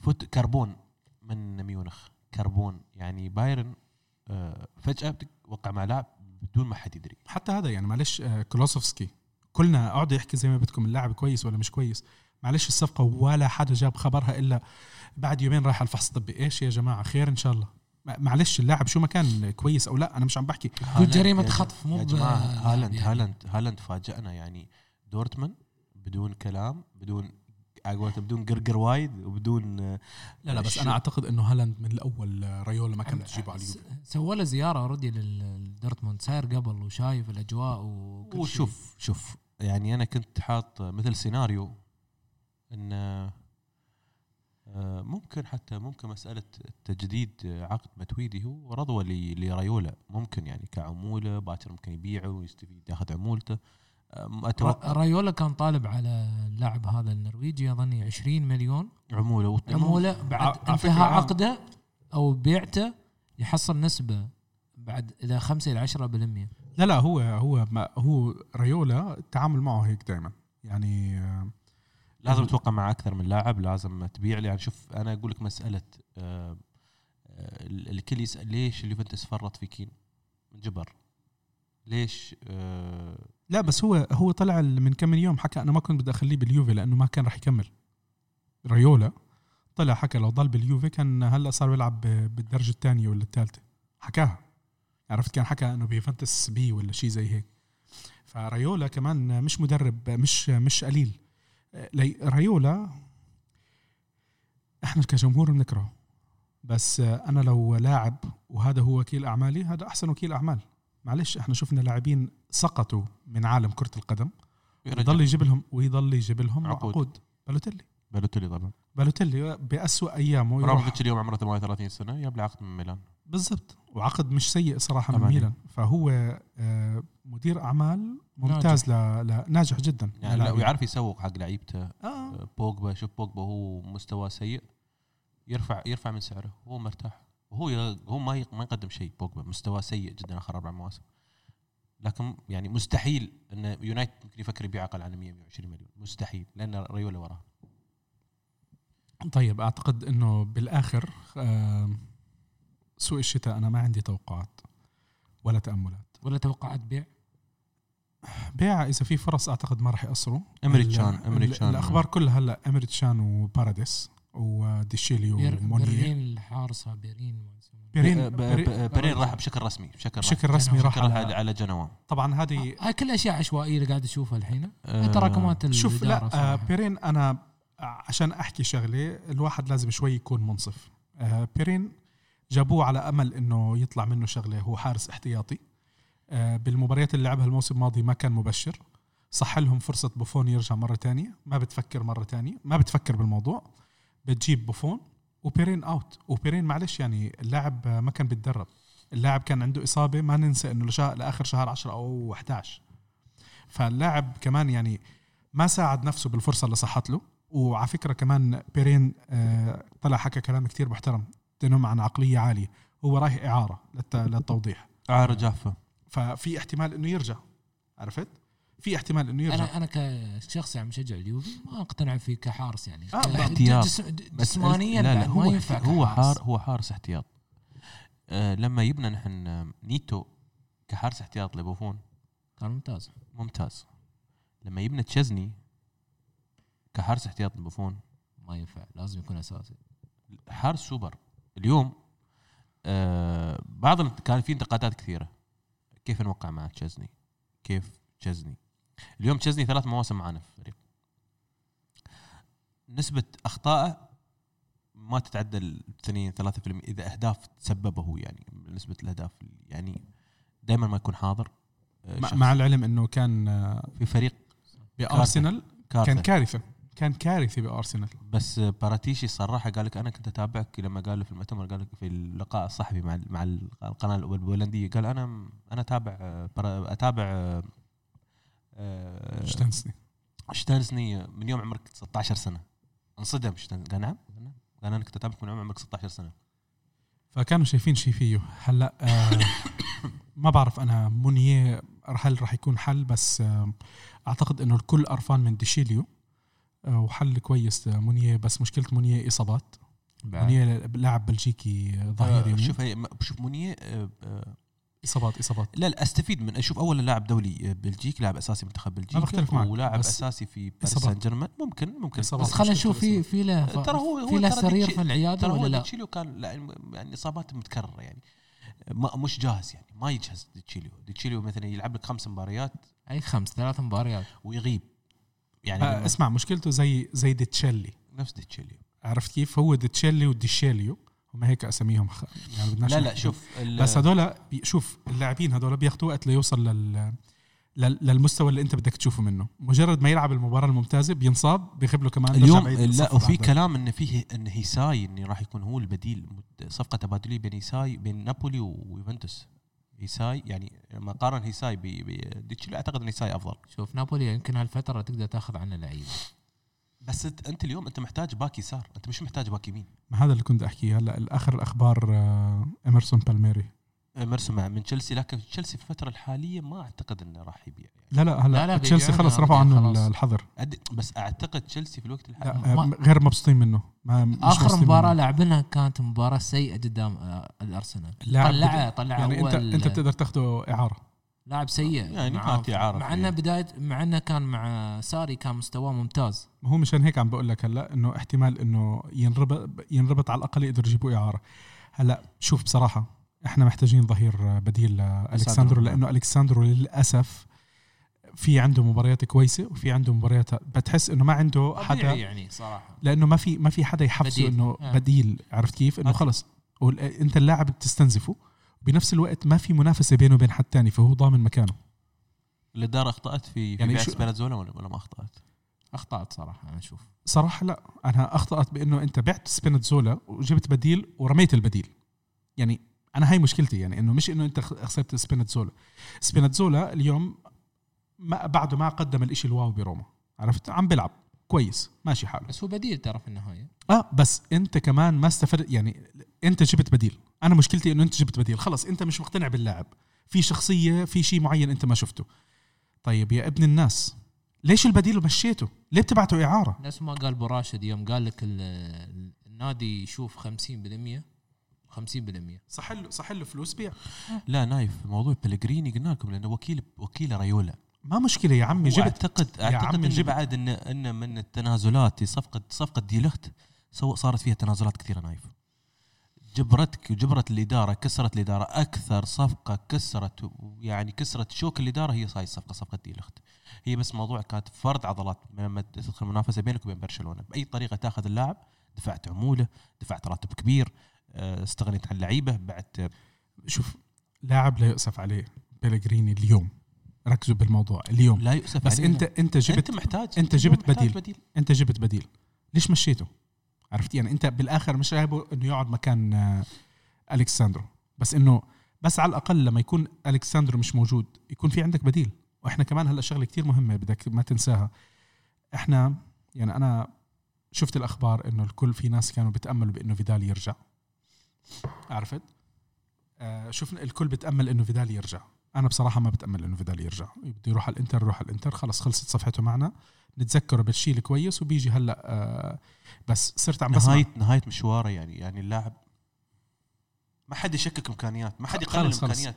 فوت كربون من ميونخ كربون يعني بايرن آه، فجأة وقع مع لاعب بدون ما حد يدري حتى هذا يعني معلش آه، كلوسوفسكي كلنا أقعدوا يحكي زي ما بدكم اللاعب كويس ولا مش كويس معلش الصفقة ولا حدا جاب خبرها إلا بعد يومين رايح على الفحص الطبي. إيش يا جماعة خير إن شاء الله. مع- معلش اللاعب شو ما كان كويس أو لا أنا مش عم بحكي. هالاند جريمة يا ج- خطف، مو يا جماعة هالاند يعني. هالاند هالاند فاجأنا. يعني دورتموند بدون كلام بدون على بدون قرقر وايد وبدون آه، لا لا بس أنا أعتقد إنه هالاند من الأول آه، ريولا ما كانت تجيبه على اليوفي. سوى له زيارة already لدورتموند. ساير قبل وشايف الأجواء وكل شيء. وشوف شوف. يعني أنا كنت حاط مثل سيناريو إن آه، ممكن حتى ممكن مسألة تجديد عقد ماتويدي هو رضوى ل- لريولا. ممكن يعني كعمولة باكر ممكن يبيعه ويستفيد ياخذ عمولته. آه، أتوقع رايولا كان طالب على اللاعب هذا النرويجي أظني 20 مليون. عمولة عمولة بعد فكرة انتهاء آه. عقده أو بيعته يحصل نسبة بعد إلى 5 إلى 10% لا لا هو هو ما هو ريولا التعامل معه هيك دائما يعني آه، لازم تتوقع مع أكثر من لاعب لازم تبيع يعني شوف أنا أقول لك مسألة آه، آه، الكل يسأل ليش اليوفنتوس فرط في كين؟ جبر. ليش آه، لا بس هو هو طلع من كم من يوم حكى أنا ما كنت بدي أخليه باليوفي لأنه ما كان راح يكمل. رايولا طلع حكى لو ضل باليوفي كان هلأ صار بيلعب بالدرجة الثانية ولا الثالثة. حكاها. عرفت كان حكى إنه بيوفنتوس B ولا شيء زي هيك. فرايولا كمان مش مدرب مش مش قليل. لي- رايولا إحنا كجمهور بنكرهه بس أنا لو لاعب وهذا هو وكيل أعمالي هذا أحسن وكيل أعمال. معلش إحنا شفنا لاعبين سقطوا من عالم كرة القدم يضل يجيب لهم ويضل يجيب لهم عقود. عقود, بالوتيلي. بالوتيلي طبعا. بالوتيلي بأسوأ ايامه ابراموفيتش اليوم عمره 38 سنة له عقد من ميلان. بالضبط. وعقد مش سيء صراحة من. ميلان فهو آه، مدير أعمال ممتاز ل... ل... ناجح جدا. يعني لا. ويعرف يسوق حق لعيبته آه. آه، بوجبا شوف بوجبا هو مستواه سيء يرفع يرفع من سعره. هو مرتاح. وهو ي- هو ما ي- ما يقدم شيء بوجبا. مستواه سيء جدا آخر أربع مواسم. لكن يعني مستحيل إن يونايتد ممكن يفكر يبيع أقل عن 100 120 مليون. مستحيل لأن ريولا وراه. طيب أعتقد إنه بالآخر آه، سوق الشتاء أنا ما عندي توقعات ولا تأملات. ولا توقعات بيع؟ بيع إذا في فرص أعتقد ما راح يقصروا إمريت ال- شان- ال- إمريت شان. الأخبار كلها هلا امريت شان وباراديس وديشيلي بير- ومونيه بيرلين الحارسة بيرين. بيرين بيرين- بيرين راح بشكل رسمي بشكل بشكل رسمي راح على- على, على جنوا. طبعا هذه هاي كل أشياء عشوائية اللي قاعد اشوفها الحين. آه، تراكمات شوف لا آه صراحة. بيرين أنا عشان أحكي شغلة الواحد لازم شوي يكون منصف. آه بيرين جابوه على أمل إنه يطلع منه شغلة هو حارس احتياطي. آه بالمباريات اللي لعبها الموسم الماضي ما كان مبشر. صح لهم فرصة بوفون يرجع مرة تانية. ما بتفكر مرة تانية. ما بتفكر بالموضوع. بتجيب بوفون وبيرين أوت. وبيرين معلش يعني اللاعب ما كان بيتدرب. اللاعب كان عنده إصابة. ما ننسى إنه لشهر لآخر شهر 10 أو 11 فاللاعب كمان يعني ما ساعد نفسه بالفرصة اللي صحت له. وعلى فكرة كمان بيرين آه، طلع حكى كلام كتير محترم. تنم عن عقلية عالية. هو رايح إعارة للت- للتوضيح. إعارة جافة. ففي احتمال إنه يرجع. عرفت؟ في احتمال إنه يرجع. أنا أنا كشخص يعني مشجع اليوفي ما أقتنع فيه كحارس يعني. آه، احتياط. جسمانيا لا لا هو ما ينفع هو. حار هو حارس احتياط. آه لما جبنا نحن نيتو كحارس احتياط لبوفون. كان ممتاز. ممتاز. لما جبنا تشيزني كحارس احتياط لبوفون. ما ينفع لازم يكون أساسي. حارس سوبر. اليوم آه بعض كان في انتقادات كثيرة. كيف نوقع مع تشزني كيف تشزني اليوم تشزني ثلاث مواسم معنا في الفريق نسبة أخطائه ما تتعدى ال 2 3% إذا أهداف تسببه هو يعني نسبة الأهداف يعني دائما ما يكون حاضر آه، مع, العلم إنه كان آه، في فريق بأرسنال. كان كارثة. كان كارثه بارسنال بس باراتيشي صراحة قال لك أنا كنت أتابعك لما قال في المؤتمر قال لك في اللقاء الصحفي مع مع القناة البولنديه قال أنا أنا أتابع أتابع آه، شتنسني شتانسني من يوم عمرك 16 سنة. انصدم قال نعم قال نعم. قال أنا كنت أتابعك من يوم عمرك 16 سنة. فكانوا شايفين شيء فيه. هلا آه ما بعرف أنا مونيه هل راح يكون حل بس آه أعتقد إنه الكل قرفان من ديشيليو. وحل كويس مونيه بس مشكلة مونيه إصابات. مونيه لاعب بلجيكي ظهير آه، يمين شوف هي شوف مونيه آه، آه، إصابات إصابات. لا لا أستفيد من أشوف اولا لاعب دولي بلجيكي لاعب أساسي منتخب بلجيكا بختلف معك، ولاعب أساسي في باريس. سان جيرمان ممكن ممكن. إصابات. بس خلينا نشوف في في له ترى هو في هو له ترى سرير في العيادة ترى هو ولا لا؟ ديتشيليو كان يعني اصابات متكررة يعني. ما مش جاهز يعني ما يجهز ديتشيليو ديتشيليو مثلا يلعب لك خمس مباريات. أي خمس ثلاث مباريات. ويغيب. يعني آه. اسمع مشكلته زي زي ديتشيليو. نفس ديتشيليو عرفت كيف؟ هو ديتشيلي وديشيليو. هم هيك أساميهم. خ... يعني بدناش لا لا. شوف بس هدول بي- شوف اللاعبين هدول بياخذوا وقت ليوصل لل لل- للمستوى اللي انت بدك تشوفه منه. مجرد ما يلعب المباراة الممتازة بينصاب بيغيب له كمان اليوم لا وفي. كلام انه فيه إن هيساي انه راح يكون هو البديل صفقة تبادليه بين هيساي بين نابولي ويوفنتوس. هيساي يعني لما قارن هيساي بديتشيليو أعتقد إن هيساي أفضل. شوف نابولي يمكن هالفترة تقدر تأخذ عنه لعيبه بس انت, أنت اليوم أنت محتاج back يسار أنت مش محتاج back يمين. ما هذا اللي كنت أحكيه هلا الآخر الأخبار آه، اميرسون بالميري. إيمرسون مع من تشيلسي لكن تشيلسي في الفترة الحالية ما أعتقد إنه راح يبيع يعني. لا لا هلا لا، لا، تشيلسي خلص رفعوا عنه. الحظر. بس أعتقد تشيلسي في الوقت الحالي ما- غير مبسوطين منه. ما مش آخر مباراه منه. لعبناها كانت مباراة سيئة قدام آه، الأرسنال. طلعه بت- طلع يعني انت أنت بتقدر تاخده إعارة. لاعب سيء. يعني كانت إعارة مع. إنه بدايه مع إنه كان مع ساري كان مستواه ممتاز. هو مشان هيك عم بقول لك هلا إنه احتمال إنه ينربط ينربط على الأقل يقدر يجيبوا إعارة. هلا شوف بصراحة إحنا محتاجين ظهير بديل لالكساندرو لأنه الكساندرو للأسف في عنده مباريات كويسة وفي عنده مباريات بتحس إنه ما عنده حدا يعني صراحة لأنه ما في ما في حدا يحفزه. إنه آه. بديل عرفت كيف إنه. خلص أنت اللاعب بتستنزفه بنفس الوقت ما في منافسة بينه وبين حد تاني فهو ضامن مكانه الاداره أخطأت في في يعني بيع شو- سبيناتزولا ولا ولا ما أخطأت؟ أخطأت صراحة أنا أشوف صراحة لا أنا أخطأت بإنه أنت بعت سبينتزولا وجبت بديل ورميت البديل يعني أنا هاي مشكلتي يعني إنه مش إنه أنت خسرت سبينتزولا سبينتزولا اليوم ما بعده ما قدم الإشي الواو بروما عرفت؟ عم بيلعب كويس ماشي حاله. بس هو بديل ترى في النهاية. آه بس أنت كمان ما استفدت يعني أنت جبت بديل. أنا مشكلتي إنه أنت جبت بديل. خلص أنت مش مقتنع باللاعب. في شخصية في شيء معين أنت ما شفته. طيب يا ابن الناس ليش البديل مشيته؟ ليه بتبعته إعارة؟ نفس ما قال ابو راشد يوم قال لك ال- النادي يشوف 50% 50% صح له صح له فلوس بيع. لا نايف موضوع بلغريني قلنا لكم لأنه وكيل وكيل ريولا. ما مشكلة يا عمي جبت أعتقد اعتقد جبت- بعد ان إن من التنازلات صفقه صفقة ديلخت سو صارت فيها تنازلات كثيرة نايف. جبرتك وجبرت الإدارة كسرت الإدارة. أكثر صفقة كسرت يعني كسرت شوك الإدارة هي صاي صفقه صفقة ديلخت. هي بس موضوع كانت فرد عضلات. لما تدخل منافسة بينك وبين برشلونة بأي طريقة تأخذ اللاعب دفعت عموله دفعت راتب كبير آه، استغنيت عن لعيبه بعد شوف لاعب لا يؤسف عليه بيلغريني اليوم. ركزوا بالموضوع اليوم. لا يؤسف بس علينا. انت انت جبت انت محتاج انت جبت محتاج بديل. انت جبت بديل. ليش مشيته؟ عرفت؟ يعني انت بالآخر مش جايبه إنه يقعد مكان آه، الكساندرو بس إنه بس على الأقل لما يكون الكساندرو مش موجود يكون في عندك بديل. وإحنا كمان هلا شغلة كتير مهمة بدك ما تنساها. إحنا يعني أنا شفت الأخبار إنه الكل في ناس كانوا بتأملوا بإنه فيدال يرجع. عرفت؟ آه شفنا الكل بتأمل إنه فيدال يرجع. أنا بصراحة ما بتأمل إنه فيدال يرجع. بده يروح على الإنتر يروح على الإنتر. خلص خلصت صفحته معنا. نتذكره بالشيء الكويس وبيجي هلأ آه بس صرت عم بسمع. نهايه نهاية مشواره يعني يعني اللاعب ما حد يشكك امكانيات ما حد يقلل إمكانيات.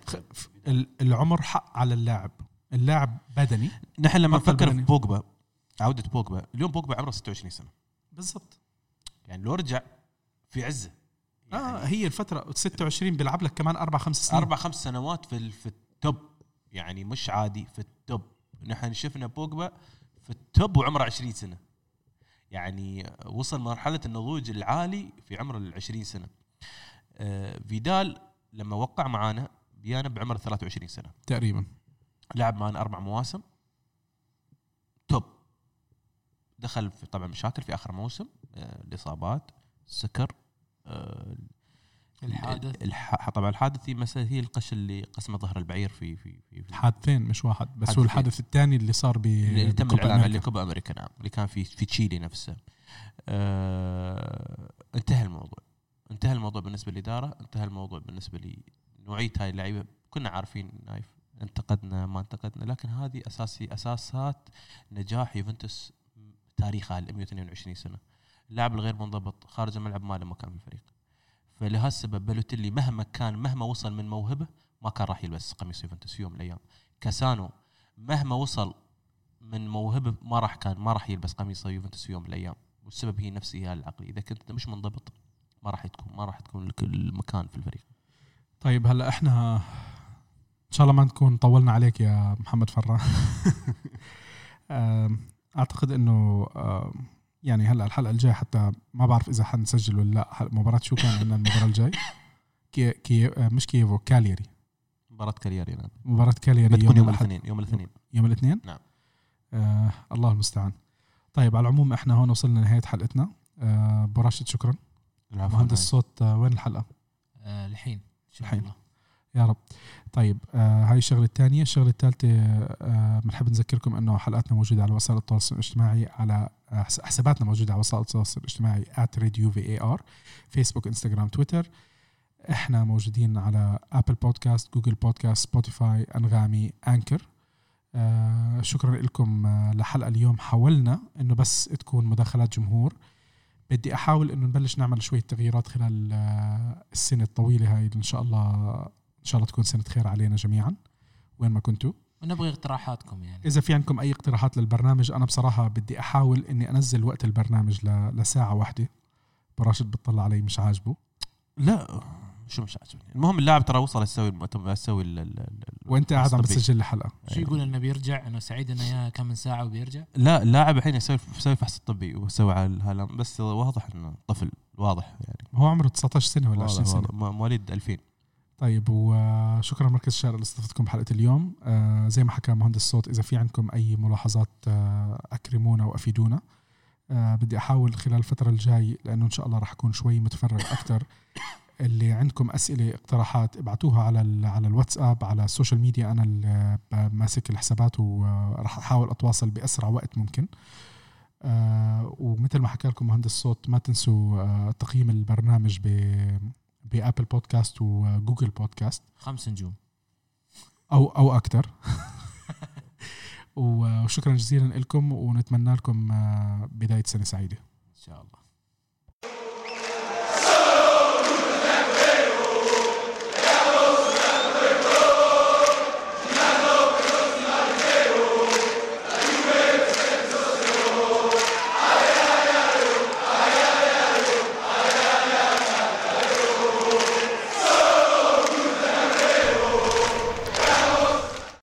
العمر حق على اللاعب. اللاعب بدني. نحن لما نفكر في. بوجبا عودة بوجبا اليوم بوجبا عمره 26 سنة. بالضبط. يعني لو رجع في عزه آه هي الفترة 26 بيلعب لك كمان أربع خمس سنين. أربع خمس سنوات في في ال top يعني مش عادي في ال top. نحن شفنا بوجبا في ال top وعمره 20 سنة. يعني وصل مرحلة النضوج العالي في عمر ال 20 سنة. آه، فيدال لما وقع معانا بيانا بعمر 23 سنة. تقريبا. لعب معنا أربع مواسم. توب. دخل في طبعا مشاكل في آخر موسم آه، الإصابات سكر آه، الحادث. الح... طبعا الحادث هي مسألة هي القش اللي قسم ظهر البعير في في في, في حادثين مش واحد بس هو. الحادث الثاني اللي صار ب اللي تم الإعلان عليه. كوبا أمريكا نعم اللي كان في في تشيلي نفسه آه انتهى الموضوع انتهى الموضوع بالنسبة للإدارة انتهى الموضوع بالنسبة لنوعية هاي اللعيبة كنا عارفين نايف انتقدنا ما انتقدنا لكن هذه اساسي أساسات نجاح يوفنتوس تاريخها ال 122 سنة اللاعب الغير منضبط خارج الملعب ما له مكان في الفريق. فلهالسبب بلوتيلي مهما كان مهما وصل من موهبة ما كان راح يلبس قميص يوفنتوس يوم من الأيام. كاسانو مهما وصل من موهبة ما راح كان ما راح يلبس قميص يوفنتوس يوم من الأيام. والسبب هي نفسيه العقلي إذا كنت مش منضبط ما راح تكون ما راح تكون لك المكان في الفريق. طيب هلا إحنا إن شاء الله ما نكون طولنا عليك يا محمد فرا آم، أعتقد إنه يعني هلا الحلقة الجاية حتى ما بعرف إذا حنسجل ولا لأ. مباراة شو كان عندنا المباراة الجاي؟ كي كي مش كييفو كالياري مباراة كالياري نعم. مباراة كالياري بتكون يوم الأحد. الاثنين يوم الاثنين. يوم الاثنين؟ نعم. آه الله المستعان. طيب على العموم إحنا هون وصلنا لنهاية حلقتنا. آه ابو راشد شكرا. العفو، مهندس. الصوت آه وين الحلقة؟ آه، الحين الحين. الله. يا رب. طيب آه هاي الشغلة الثانية. الشغلة الثالثة آه بنحب نذكركم إنه حلقاتنا موجودة على وسائل التواصل الاجتماعي على آه حس- حساباتنا موجودة على وسائل التواصل الاجتماعي @radiovar فيسبوك انستغرام تويتر إحنا موجودين على Apple Podcasts Google Podcasts Spotify أنغامي Anchor آه شكرا لكم آه لحلقة اليوم. حاولنا إنه بس تكون مداخلات جمهور. بدي أحاول إنه نبلش نعمل شوية تغييرات خلال آه، السنة الطويلة هاي إن شاء الله إن شاء الله تكون سنة خير علينا جميعا وين ما كنتوا. ونبغي اقتراحاتكم يعني. إذا في عندكم أي اقتراحات للبرنامج أنا بصراحة بدي أحاول إني أنزل وقت البرنامج ل- لساعة واحدة. براشد بتطلع علي مش عاجبه. لا شو مش عاجبني؟ المهم اللاعب ترى وصل يسوي يسوي ال- ال- ال- وأنت قاعد عم. بتسجل لي حلقه شو يقول إنه بيرجع؟ إنه سعيد إنه يا كم من ساعة وبيرجع؟ لا اللاعب الحين يسوي يسوي الفحص الطبي ويسوي على الهلم بس واضح إنه طفل واضح يعني. هو عمره 19 سنة ولا واضح 20 سنة. مواليد 2000 طيب وشكرا مركز الشارع لاستضافتكم بحلقة اليوم. آه زي ما حكى مهندس الصوت إذا في عندكم أي ملاحظات آه أكرمونا وأفيدونا. آه بدي أحاول خلال الفترة الجاي لأنه إن شاء الله راح أكون شوي متفرغ أكثر اللي عندكم أسئلة اقتراحات ابعتوها على ال- على الواتساب على ال social media. أنا اللي ماسك الحسابات وراح أحاول أتواصل بأسرع وقت ممكن. آه ومثل ما حكى لكم مهندس الصوت ما تنسوا آه تقييم البرنامج ب بابل بودكاست وجوجل بودكاست خمس نجوم. أو أو أكثر وشكرا جزيلا لكم ونتمنى لكم آه، بداية سنة سعيدة. إن شاء الله.